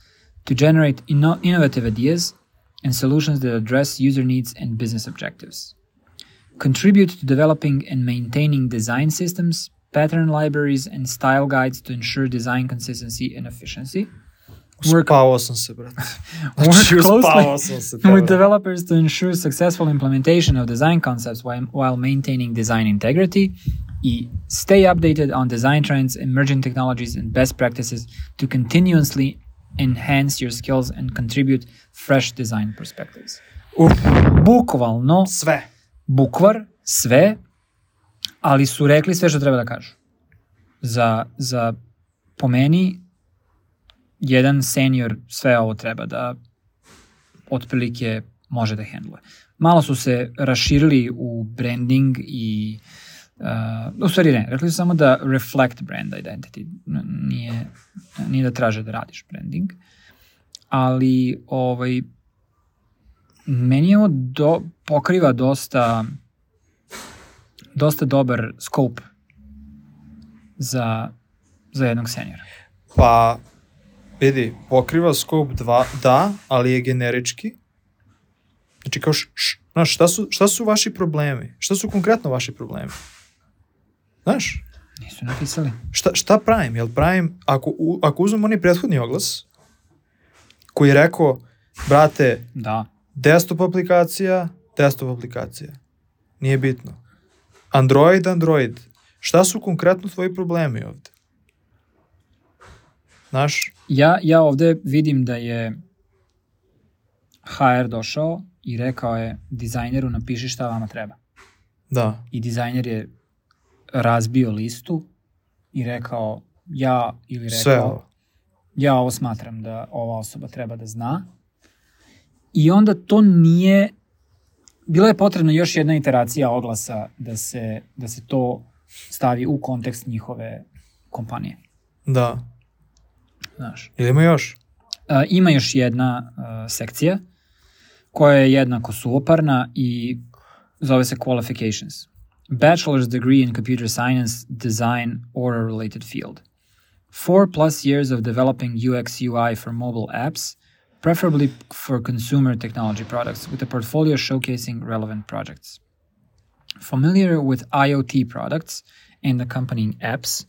to generate inno- innovative ideas and solutions that address user needs and business objectives. Contribute to developing and maintaining design systems, pattern libraries, and style guides to ensure design consistency and efficiency. Work- Uspavao sam se, brate. Work closely se. with developers to ensure successful implementation of design concepts while, while maintaining design integrity. E. Stay updated on design trends, emerging technologies, and best practices to continuously enhance your skills and contribute fresh design perspectives. Uf, Bukvalno, sve. bukvar, sve, ali su rekli sve što treba da kažu. Za, za po meni, jedan senior sve ovo treba da otprilike može da hendluje. Malo su se raširili u branding i uh, u stvari ne, rekli samo da reflect brand identity, nije, nije da traže da radiš branding, ali ovaj, meni je ovo do, pokriva dosta dosta dobar scope za, za jednog senjora. Pa, vidi, pokriva scope 2, da, ali je generički. Znači, kao, š, š, šta su, šta su vaši problemi? Šta su konkretno vaši problemi? Znaš, Nisu napisali. šta, šta pravim? Jel pravim, ako, u, ako uzmem onaj prethodni oglas, koji je rekao, brate, Da. desktop aplikacija, desktop aplikacija. Nije bitno. Android, Android. Šta su konkretno tvoji problemi ovde? Znaš, Ja, ja ovde vidim da je HR došao i rekao je dizajneru napiši šta vama treba. da, I dizajner je razbio listu i rekao ja ili rekao sve ovo. ja ovo smatram da ova osoba treba da zna. I onda to nije bila je potrebna još jedna iteracija oglasa da se, da se to stavi u kontekst njihove kompanije. Da. Znaš. Ili ima još? A, ima još jedna a, sekcija koja je jednako suvoparna i zove se qualifications. Bachelor's degree in computer science, design or a related field. Four plus years of developing UX UI for mobile apps, preferably for consumer technology products, with a portfolio showcasing relevant projects. Familiar with IoT products and accompanying apps.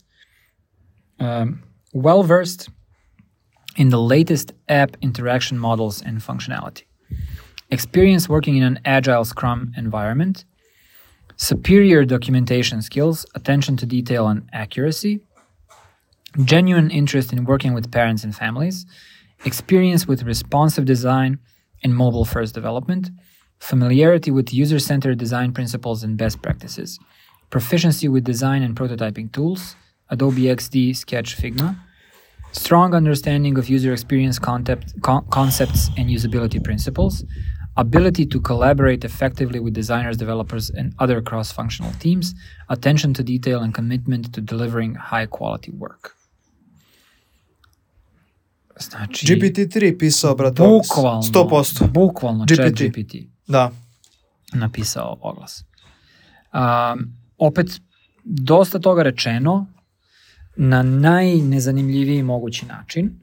Um, well versed in the latest app interaction models and functionality. Experience working in an agile Scrum environment. Superior documentation skills, attention to detail and accuracy. Genuine interest in working with parents and families. Experience with responsive design and mobile first development. Familiarity with user centered design principles and best practices. Proficiency with design and prototyping tools. Adobe XD, Sketch, Figma strong understanding of user experience concept, con- concepts and usability principles, ability to collaborate effectively with designers, developers, and other cross functional teams, attention to detail, and commitment to delivering high quality work. Znači, GPT-3 pisao, brate, bukvalno, 100%. bukvalno GPT. chat GPT Da. napisao oglas. Um, opet, dosta toga rečeno na najnezanimljiviji mogući način.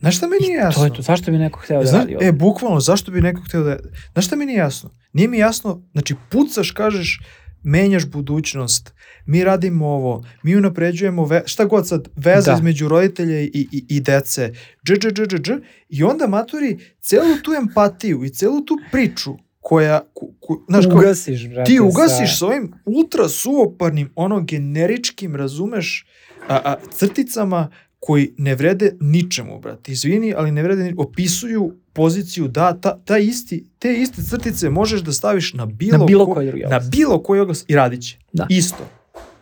Znaš šta mi nije jasno? To je to. Zašto bi neko hteo da Zna, radi ovo? e, bukvalno, zašto bi neko hteo da... Znaš šta mi nije jasno? Nije mi jasno, znači pucaš, kažeš, menjaš budućnost, mi radimo ovo, mi unapređujemo, ve, šta god sad, veza Da. između roditelja i, i, i dece, dž, dž, dž, dž, dž, i onda maturi celu tu empatiju i celu tu priču koja, ku, ku, znaš, kao, ugasiš, brate. ti ugasiš sa... s ovim ultra suoparnim, ono generičkim, razumeš, a, a, crticama koji ne vrede ničemu, brate. Izvini, ali ne vrede, ni- opisuju poziciju da ta, ta isti, te iste crtice možeš da staviš na bilo, Na bilo ko- koji drugi na oglas. bilo koji oglas i radit će. Da. Isto.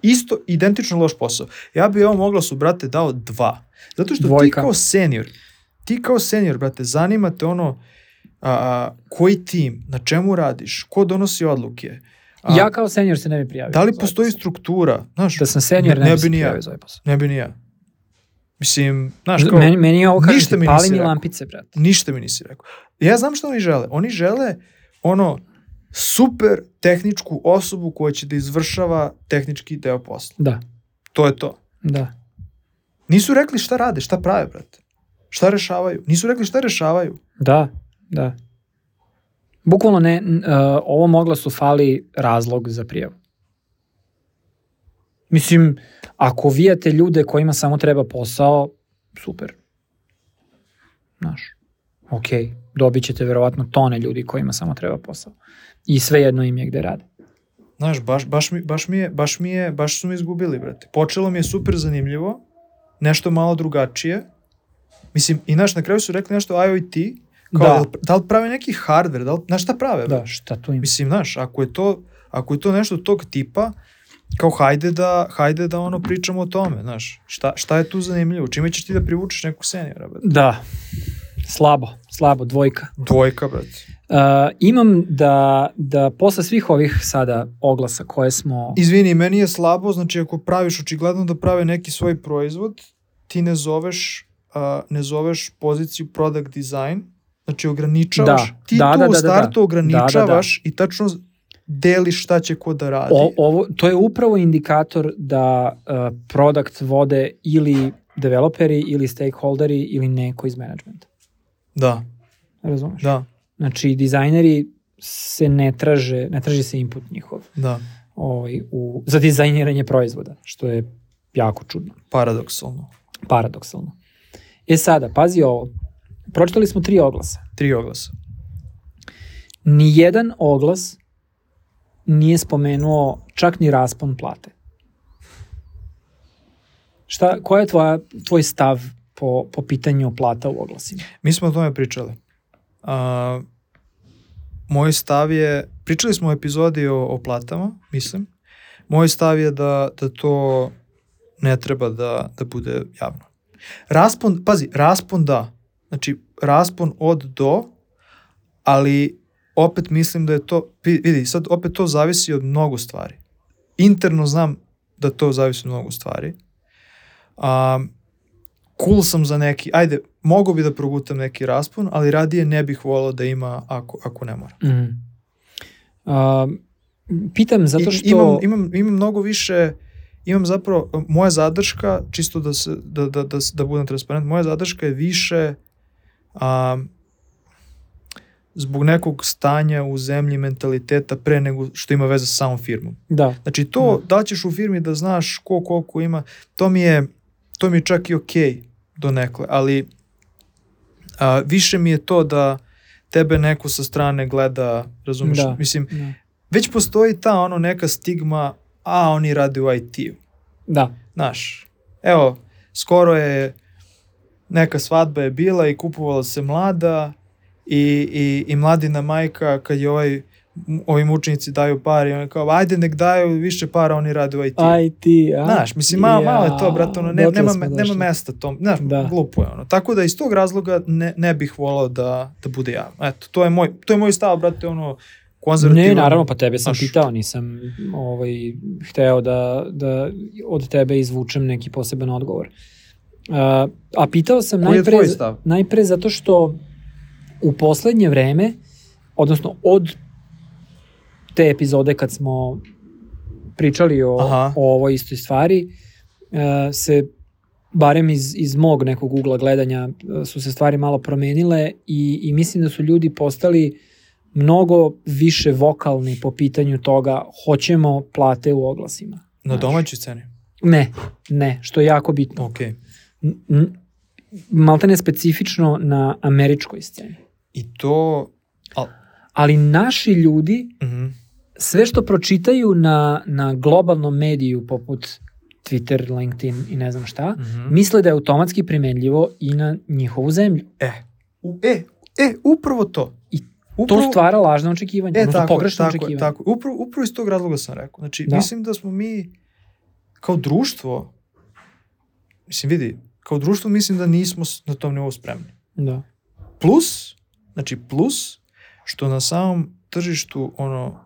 Isto, identično loš posao. Ja bi ovom oglasu, brate, dao dva. Zato što Dvojka. ti kao senior, ti kao senior, brate, zanima te ono a, koji tim, na čemu radiš, ko donosi odluke, a, Ja kao senior se ne bi prijavio. da li ovaj postoji struktura, znaš, Da sam senior, Ne- ne, bi ni ja. prijavio za ovaj posao. ne bi ni ja. Mislim, znaš, kao, Meni, meni je ovo kažem ništa mi pali mi lampice, brate. ništa mi nisi rekao. Ja znam šta oni žele. Oni žele ono super tehničku osobu koja će da izvršava tehnički deo posla. Da, To je to. da. Nisu rekli šta rade, šta prave, brate. Šta rešavaju. Nisu rekli šta rešavaju. Da, da. Bukvalno ne, uh, ovom oglasu fali razlog za prijavu. Mislim, ako vijate ljude kojima samo treba posao, super. Znaš, ok, dobit ćete verovatno tone ljudi kojima samo treba posao. I svejedno im je gde rade. Znaš, baš, baš, mi, baš, mi je, baš mi je, baš su mi izgubili, brate. Počelo mi je super zanimljivo, nešto malo drugačije. Mislim, i znaš, na kraju su rekli nešto IoT, kao Da. da, li, prave neki hardware, da li, znaš šta prave? Da, šta tu ima? Mislim, znaš, ako je to, ako je to nešto tog tipa, kao hajde da, hajde da ono pričamo o tome, znaš, šta, šta je tu zanimljivo, čime ćeš ti da privučeš neku seniora, brate? Da, Slabo, slabo, dvojka. Dvojka, brate. Uh, imam da, da posle svih ovih sada oglasa koje smo... Izvini, meni je slabo, znači ako praviš očigledno da prave neki svoj proizvod, ti ne zoveš, uh, ne zoveš poziciju product design, znači ograničavaš, Da, ti da, tu da, u da, da. startu Da, ograničavaš i tačno deliš šta će ko da radi. O, ovo, to je upravo indikator da uh, product vode ili developeri ili stakeholderi ili neko iz managementa. Da, Razumeš? da, Znači, dizajneri se ne traže, ne traži se input njihov da, ovaj, u, za dizajniranje proizvoda, što je jako čudno, paradoksalno. paradoksalno. E sada, pazi ovo, pročitali smo tri oglasa. Tri oglasa. Nijedan oglas nije spomenuo čak ni raspon plate. Šta, koja je tvoja, tvoj stav po, po pitanju plata u oglasima? Mi smo o tome pričali. A, moj stav je, pričali smo u epizodi o, o platama, mislim. Moj stav je da, da to ne treba da, da bude javno. Raspon, pazi, raspon da. Znači, raspon od do, ali opet mislim da je to, vi- vidi, sad opet to zavisi od mnogo stvari. Interno znam da to zavisi od mnogo stvari. A, cool sam za neki, ajde, mogu bi da progutam neki raspon, ali radije ne bih volao da ima ako, ako ne mora. Mm. Um, pitam zato I- što... Imam, imam, imam mnogo više, imam zapravo, moja zadrška, čisto da, se, da, da, da, da budem transparent, moja zadrška je više a, zbog nekog stanja u zemlji mentaliteta pre nego što ima veze sa samom firmom. Da, Znači to, da li ćeš u firmi da znaš ko koliko ima, to mi je, to mi je čak i okej do nekle, ali a, više mi je to da tebe neko sa strane gleda, razumeš? Da. Mislim, da. već postoji ta ono neka stigma, a oni rade u IT-u. da. Znaš, evo, skoro je neka svadba je bila i kupovala se mlada i, i, i mladina majka kad je ovaj ovi učenici daju pare i on je kao, ajde nek daju više para, oni rade u IT. Ti, a? Znaš, mislim, malo, malo je to, brate, ono, ne, dotle nema, nema mesta tom, znaš, Da. glupo je ono. Tako da iz tog razloga ne, ne bih volao da, da bude javno. Eto, to je moj, to je moj stav, brate, ono, konzervativan. Ne, naravno, pa tebe sam Znaš. pitao, nisam ovaj, hteo da, da od tebe izvučem neki poseban odgovor. A, a pitao sam Koji najpre, najpre zato što u poslednje vreme, odnosno od te epizode kad smo pričali o, Aha. o ovoj istoj stvari, e, se barem iz, iz mog nekog ugla gledanja e, su se stvari malo promenile i, i mislim da su ljudi postali mnogo više vokalni po pitanju toga hoćemo plate u oglasima. Na Znaš. domaćoj sceni? Ne, ne, što je jako bitno. Ok. N- n- Maltene specifično na američkoj sceni. I to... Al, Ali naši ljudi, mhm. sve što pročitaju na, na globalnom mediju poput Twitter, LinkedIn i ne znam šta, Mhm. misle da je automatski primenljivo i na njihovu zemlju. E, u, e, e, upravo to. I upravo, To stvara lažne očekivanja, e, odnosno tako, pogrešne tako, je, očekivanja. tako. Upravo, upravo iz tog razloga sam rekao. Znači, Da. mislim da smo mi kao društvo, mislim, vidi, kao društvo mislim da nismo na tom nivou spremni. Da. Plus, znači plus, što na samom tržištu, ono,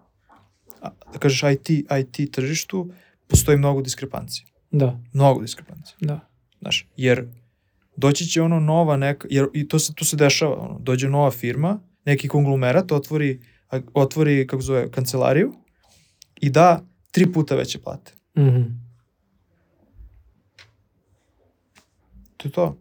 da kažeš IT, IT tržištu, postoji mnogo diskrepancije. Da, Mnogo diskrepancije. da. Znaš, jer doći će ono nova neka, jer i to se, to se dešava, ono, dođe nova firma, neki konglomerat otvori, otvori, kako zove, kancelariju i da tri puta veće plate. Mhm. To je to.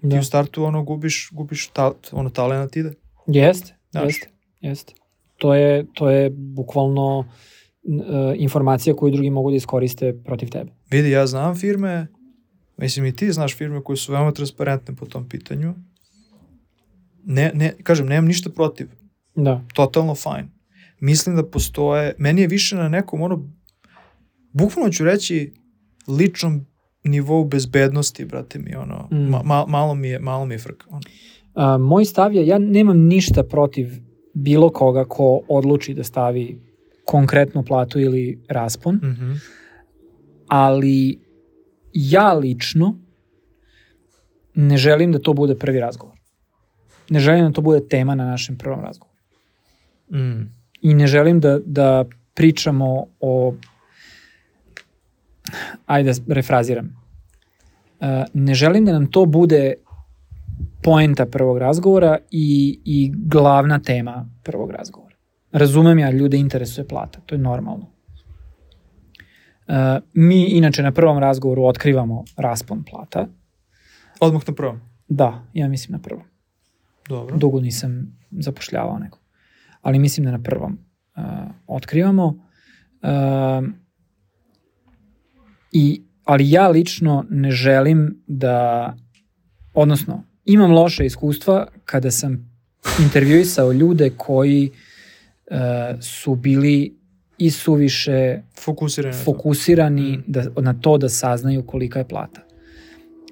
Ti Da. u startu ono gubiš, gubiš ta, ono talent ide. Jeste, Znaš. jeste, jeste. To je, to je bukvalno e, informacija koju drugi mogu da iskoriste protiv tebe. Vidi, ja znam firme, mislim i ti znaš firme koje su veoma transparentne po tom pitanju. Ne, ne, kažem, nemam ništa protiv. Da, totalno fine. Mislim da postoje, meni je više na nekom ono, bukvalno ću reći ličnom nivou bezbednosti, brate mi, ono, Mm. ma- malo mi je, malo mi je frka. Ono. A, moj stav je, ja nemam ništa protiv bilo koga ko odluči da stavi konkretnu platu ili raspon, Mhm. ali ja lično ne želim da to bude prvi razgovor. ne želim da to bude tema na našem prvom razgovoru. Mm. I ne želim da, da pričamo o ajde refraziram. Uh, ne želim da nam to bude poenta prvog razgovora i, i glavna tema prvog razgovora. Razumem ja, ljude interesuje plata, to je normalno. Uh, mi inače na prvom razgovoru otkrivamo raspon plata. Odmah na prvom. Da, ja mislim na prvom. Dobro. Dugo nisam zapošljavao nekog. Ali mislim da na prvom uh, otkrivamo. Uh, I, ali ja lično ne želim da, odnosno, imam loše iskustva kada sam intervjuisao ljude koji uh, su bili i suviše Fokusirani na to. fokusirani Mm. da, na to da saznaju kolika je plata.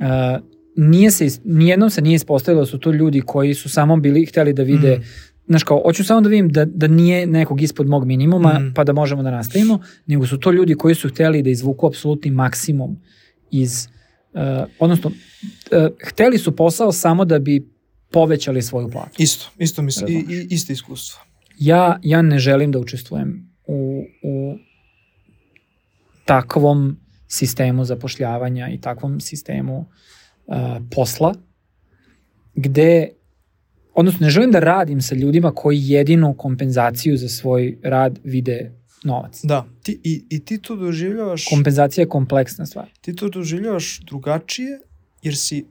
Uh, nije se, nijednom se nije ispostavilo da su to ljudi koji su samo bili hteli da vide Mm. znaš kao, hoću samo da vidim da, da nije nekog ispod mog minimuma, Mhm. pa da možemo da nastavimo, nego su to ljudi koji su hteli da izvuku apsolutni maksimum iz, uh, odnosno, uh, hteli su posao samo da bi povećali svoju platu. Isto, isto mislim, i, i, isto iskustvo. Ja, ja ne želim da učestvujem u, u takvom sistemu zapošljavanja i takvom sistemu uh, posla, gde, odnosno ne želim da radim sa ljudima koji jedinu kompenzaciju za svoj rad vide novac. Da, ti, i, i ti to doživljavaš, Kompenzacija je kompleksna stvar. ti to doživljavaš drugačije, jer si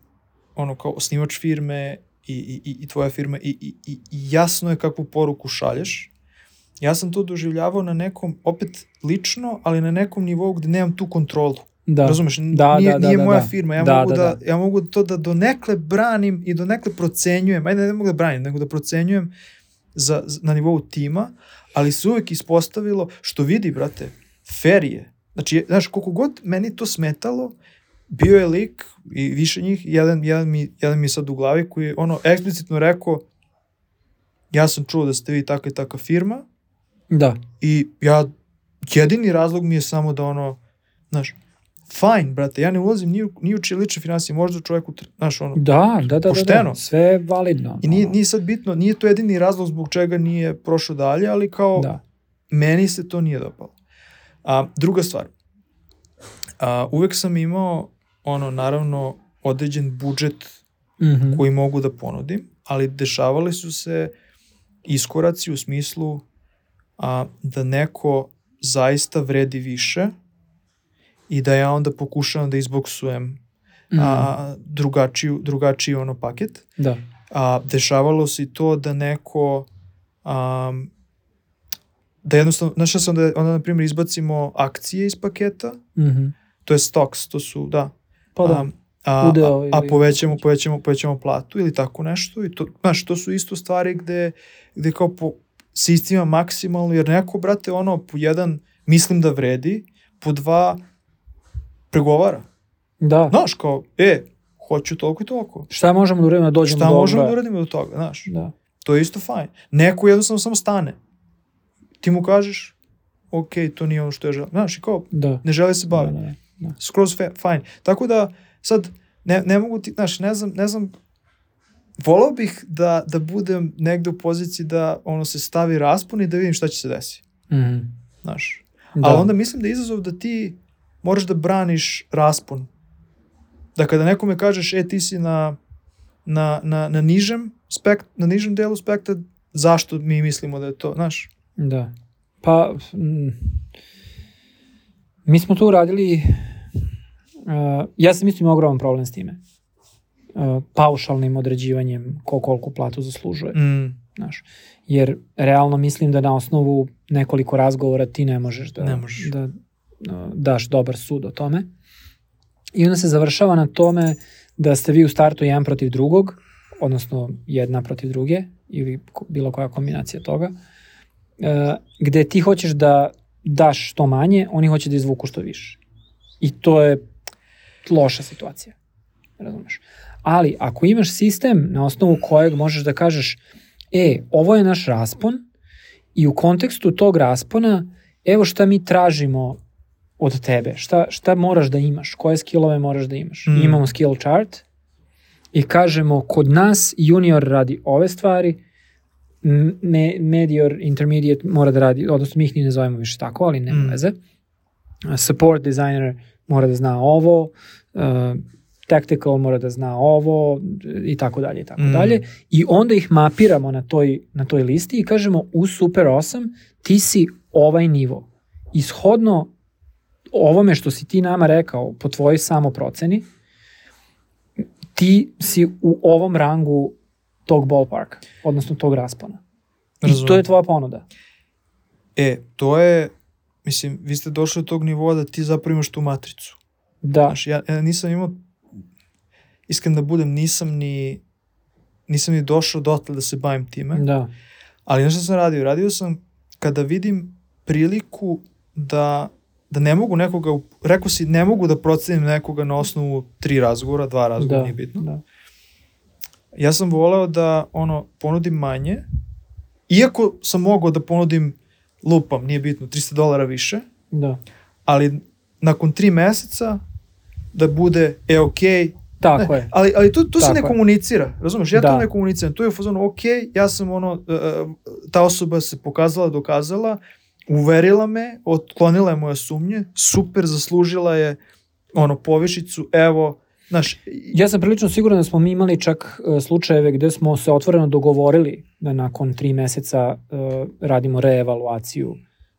ono kao osnivač firme i, i, i, i tvoja firma i, i, i jasno je kakvu poruku šalješ. Ja sam to doživljavao na nekom, opet lično, ali na nekom nivou gde nemam tu kontrolu. Da. Razumeš? Da, nije, da, da, nije da, moja da. firma. Ja, Da, mogu da, da, ja mogu to da donekle branim i donekle procenjujem. Ajde, ne mogu da branim, nego da procenjujem za, za- na nivou tima, ali se uvek ispostavilo, što vidi, brate, fair je. Znači, znaš, koliko god meni to smetalo, bio je lik i više njih, jedan, jedan, mi, jedan mi je sad u glavi koji je ono eksplicitno rekao ja sam čuo da ste vi takva i takva firma Da. i ja, jedini razlog mi je samo da ono, znaš, fajn, brate, ja ne ulazim ni u, ni u čije lične financije, možda čovjeku, znaš, ono, Da, da, da, da, Pošteno. da. Sve validno. i nije, nije sad bitno, nije to jedini razlog zbog čega nije prošao dalje, ali kao, Da. meni se to nije dopalo. A, druga stvar, a, uvek sam imao, ono, naravno, određen budžet Mhm. koji mogu da ponudim, ali dešavali su se iskoraci u smislu a, da neko zaista vredi više i da ja onda pokušavam da izboksujem Mhm. a, drugačiju, drugačiji ono paket. Da. A, dešavalo se i to da neko a, da jednostavno, znaš šta sam da onda na primjer izbacimo akcije iz paketa, Mhm. to je stocks, to su, da, Pa da. a, a, Udeo a, a povećamo, povećamo, povećamo platu ili tako nešto. I to, znaš, to su isto stvari gde, gde kao po, se istima maksimalno, jer neko, brate, ono, po jedan, mislim da vredi, po dva, pregovara. Da. Znaš, kao, e, hoću toliko i toliko. Šta možemo da uradimo da dođemo Šta do možemo da uradimo do toga, znaš? Da. To je isto fajn. Neko jednostavno samo stane. Ti mu kažeš, ok, to nije ono što je želim. Znaš, i kao, Da. ne žele se Da, baviti. da, da. skroz fe, fajn. Tako da, sad, ne, ne mogu ti, znaš, ne znam, ne znam, volao bih da, da budem negde u poziciji da ono se stavi raspon i da vidim šta će se desiti, Mhm. znaš. Da. Ali onda mislim da je izazov da ti moraš da braniš raspon. Da kada nekome kažeš, e, ti si na, na, na, na nižem spekt, na nižem delu spektra, zašto mi mislimo da je to, znaš? Da. Pa, mi smo tu uradili, uh, ja sam imao ogroman problem s time. Uh, paušalnim određivanjem ko koliku platu zaslužuje. Mm, Znaš. Jer realno mislim da na osnovu nekoliko razgovora ti ne možeš da, Ne možeš. da daš dobar sud o tome. I onda se završava na tome da ste vi u startu jedan protiv drugog, odnosno jedna protiv druge, ili bilo koja kombinacija toga, uh, gde ti hoćeš da daš što manje, oni hoće da izvuku što više. I to je loša situacija. Razumeš? Ali ako imaš sistem na osnovu kojeg možeš da kažeš e, ovo je naš raspon i u kontekstu tog raspona evo šta mi tražimo od tebe, šta, šta moraš da imaš, koje skillove moraš da imaš. Mm. Imamo skill chart i kažemo kod nas junior radi ove stvari, me, medior, intermediate mora da radi, odnosno mi ih ni ne zovemo više tako, ali nema Mm. veze. Support designer mora da zna ovo, uh, tactical mora da zna ovo i tako dalje i tako Mm. dalje. I onda ih mapiramo na toj, na toj listi i kažemo u Super 8 ti si ovaj nivo. Ishodno ovome što si ti nama rekao po tvojoj samoproceni, ti si u ovom rangu tog ballparka, odnosno tog raspona. I to Razumem. je tvoja ponuda. E, to je, mislim, vi ste došli do tog nivoa da ti zapravo imaš tu matricu. Da, Znaš, ja, ja nisam imao, iskren da budem, nisam ni, nisam ni došao dotle da se bavim time. da, Ali znaš šta sam radio? Radio sam kada vidim priliku da, da ne mogu nekoga, rekao si ne mogu da procenim nekoga na osnovu tri razgovora, dva razgovora, da, nije bitno. da. Ja sam voleo da ono ponudim manje, iako sam mogao da ponudim lupam, nije bitno, 300 dolara više, da. ali nakon tri meseca da bude, e, okej, Tako Ne, je. Ali, ali tu, tu se ne je. komunicira, razumeš? Ja to Da. ne komuniciram. Tu je u fazonu, ok, ja sam ono, uh, uh, ta osoba se pokazala, dokazala, uverila me, otklonila je moje sumnje, super, zaslužila je ono, povišicu, evo, znaš, Ja sam prilično siguran da smo mi imali čak e, slučajeve gde smo se otvoreno dogovorili da nakon tri meseca e, radimo reevaluaciju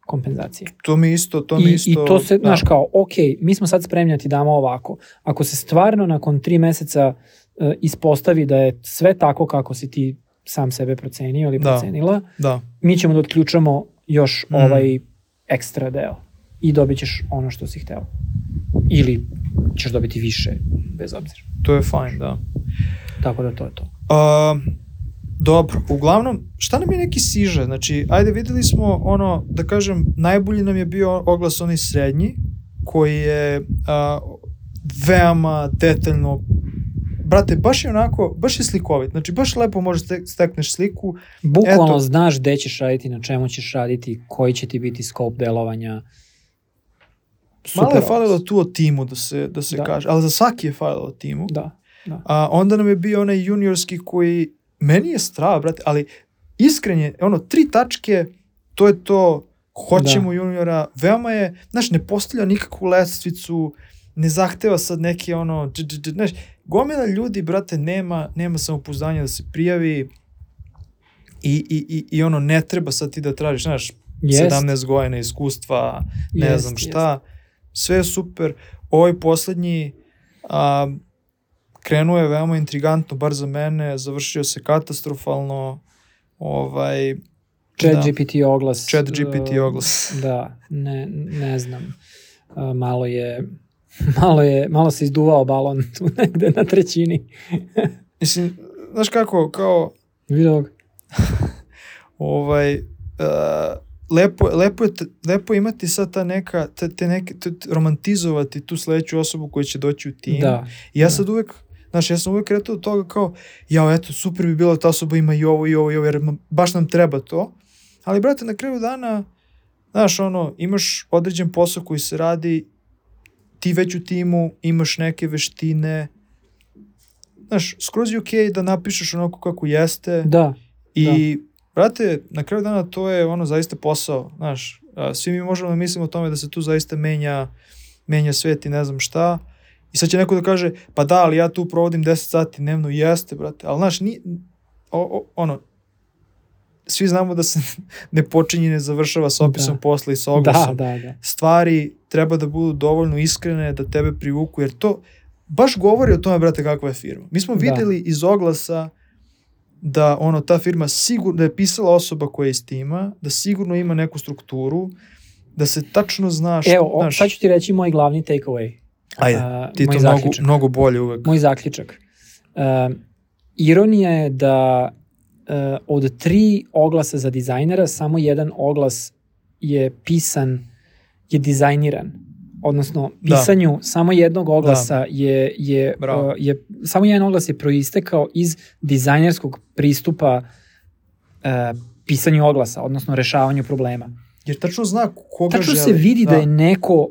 kompenzacije. to mi isto, to mi I, isto... I to se, da. znaš kao, ok, mi smo sad spremni da ti damo ovako. Ako se stvarno nakon tri meseca e, ispostavi da je sve tako kako si ti sam sebe procenio ili Da. procenila, Da, mi ćemo da otključamo još Mm. ovaj ekstra deo i dobit ćeš ono što si hteo. Ili ćeš dobiti više, bez obzira. to je fajn, da. Tako da to je to. Uh, dobro, uglavnom, šta nam je neki siže? Znači, ajde, videli smo ono, da kažem, najbolji nam je bio oglas onaj srednji, koji je a, veoma detaljno Brate, baš je onako, baš je slikovit. Znači, baš lepo možeš stek- stekneš sliku. Bukvalno Eto. znaš gde ćeš raditi, na čemu ćeš raditi, koji će ti biti skop delovanja. Malo je falilo tu o timu da se, da se Da. kaže, ali za svaki je falilo o timu. Da, da. A onda nam je bio onaj juniorski koji, meni je strava, brate, ali iskren je, ono, tri tačke, to je to, hoćemo juniora, veoma je, znaš, ne postavlja nikakvu lestvicu, ne zahteva sad neke ono, dž, dž, dž, znaš, gomila ljudi, brate, nema, nema samopouzdanja da se prijavi i, i, i, i ono, ne treba sad ti da tražiš, znaš, Jest, 17 godina iskustva, ne jest, znam šta, sve je super. Ovaj poslednji a, krenuo je veoma intrigantno, bar za mene, završio se katastrofalno, ovaj, Chat da. GPT oglas. Chat GPT e, oglas. Da, ne, ne znam. E, malo je malo je, malo se izduvao balon tu negde na trećini. Mislim, znaš kako, kao, Vidio ovaj, uh, lepo, lepo, je, lepo imati sad ta neka, te, te neke, te, romantizovati tu sledeću osobu koja će doći u tim. Da. I ja Da. sad uvek, znaš, ja sam uvek kretao od toga kao, jao, eto, super bi bilo da ta osoba ima i ovo i ovo i ovo, jer baš nam treba to. Ali, brate, na kraju dana, znaš, ono, imaš određen posao koji se radi, ti već u timu imaš neke veštine, znaš, skroz je okej da napišeš onako kako jeste. Da, i, brate, na kraju dana to je ono zaista posao, znaš, a, svi mi možemo da mislimo o tome da se tu zaista menja, menja svet i ne znam šta, i sad će neko da kaže, pa da, ali ja tu provodim 10 sati dnevno, jeste, brate, ali znaš, ni, o, o, ono, svi znamo da se ne počinje i ne završava sa opisom Da. posla i sa da, oglasom. da, da. Stvari treba da budu dovoljno iskrene da tebe privuku, jer to baš govori o tome, brate, kakva je firma. Mi smo Da. videli iz oglasa da ono ta firma sigurno da je pisala osoba koja je iz tima, da sigurno ima neku strukturu, da se tačno zna šta, Evo, o, znaš, sad ću ti reći moj glavni takeaway. ajde, A, ti to mnogo, mnogo bolje uvek. Moj zaključak. Uh, ironija je da uh, od tri oglasa za dizajnera samo jedan oglas je pisan, je dizajniran. Odnosno, Da. pisanju samo jednog oglasa je, je, Bravo. uh, je, samo jedan oglas je proistekao iz dizajnerskog pristupa uh, pisanju oglasa, odnosno rešavanju problema. Jer tačno zna koga Tačno želi. se vidi da. je neko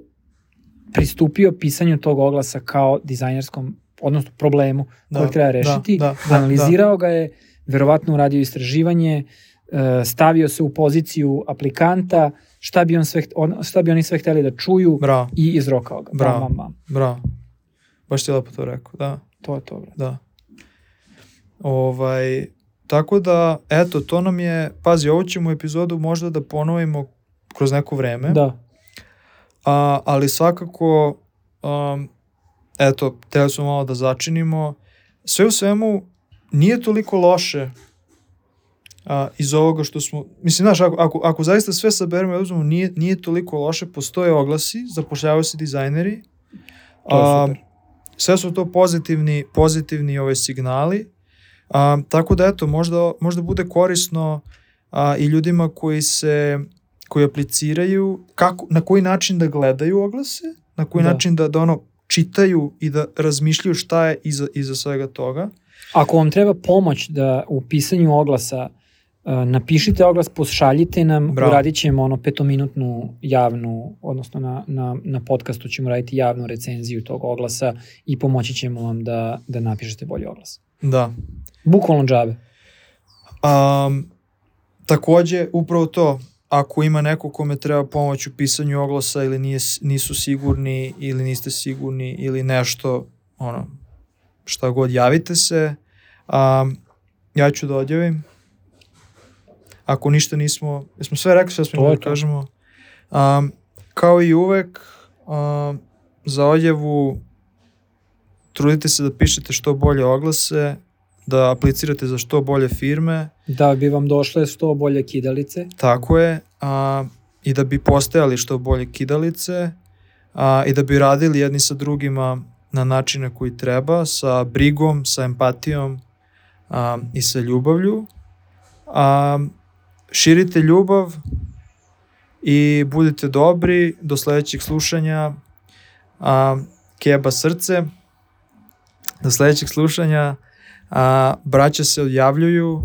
pristupio pisanju tog oglasa kao dizajnerskom odnosno problemu Da, kojeg treba da, rešiti, da, da, analizirao ga je, verovatno uradio istraživanje, e, stavio se u poziciju aplikanta, šta bi, on sve, on, šta bi oni sve hteli da čuju Bravo, i izrokao ga. Bravo. Bam, bam, bam. bravo. Baš ti je lepo to rekao, da. To je to. Da. Ovaj, tako da, eto, to nam je, pazi, ovo ćemo epizodu možda da ponovimo kroz neko vreme, Da, a, ali svakako, um, eto, teo smo malo da začinimo, sve u svemu nije toliko loše a, iz ovoga što smo, mislim, znaš, ako, ako, ako zaista sve saberemo i uzmemo, nije, nije toliko loše, postoje oglasi, zapošljavaju se dizajneri, a, sve su to pozitivni, pozitivni ove signali, a, tako da eto, možda, možda bude korisno a, i ljudima koji se, koji apliciraju, kako, na koji način da gledaju oglase, na koji Da. način da, da ono čitaju i da razmišljaju šta je iza, iza svega toga. Ako vam treba pomoć da u pisanju oglasa uh, napišite oglas, pošaljite nam, Bravo. uradit ćemo ono petominutnu javnu, odnosno na, na, na podcastu ćemo raditi javnu recenziju tog oglasa i pomoći ćemo vam da, da napišete bolji oglas. Da. Bukvalno džabe. Um, takođe, upravo to, ako ima neko kome treba pomoć u pisanju oglasa ili nije, nisu sigurni ili niste sigurni ili nešto, ono, šta god, javite se. Um, ja ću da odjavim. Ako ništa nismo, jesmo sve rekli što smo da kažemo. Um, kao i uvek, um, za odjavu trudite se da pišete što bolje oglase, da aplicirate za što bolje firme, Da bi vam došle što bolje kidalice. tako je, a, i da bi postajali što bolje kidalice a, i da bi radili jedni sa drugima na načine koji treba, sa brigom, sa empatijom a, i sa ljubavlju. A, širite ljubav i budite dobri do sledećeg slušanja. A, keba srce. Do sledećeg slušanja. A, braća se odjavljuju.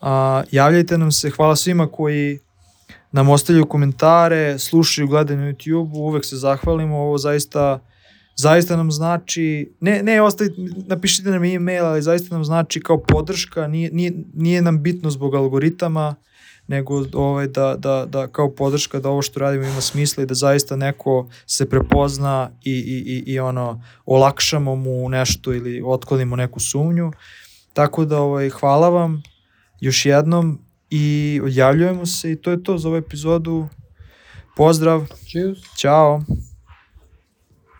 A, javljajte nam se, hvala svima koji nam ostavljaju komentare, slušaju, gledaju na YouTube, uvek se zahvalimo, ovo zaista zaista nam znači, ne, ne ostavite, napišite nam e-mail, ali zaista nam znači kao podrška, nije, nije, nije nam bitno zbog algoritama, nego ovaj, da, da, da kao podrška da ovo što radimo ima smisla i da zaista neko se prepozna i, i, i, i ono olakšamo mu nešto ili otklonimo neku sumnju. Tako da ovaj, hvala vam još jednom i odjavljujemo se i to je to za ovu epizodu. Pozdrav, Cheers. ćao!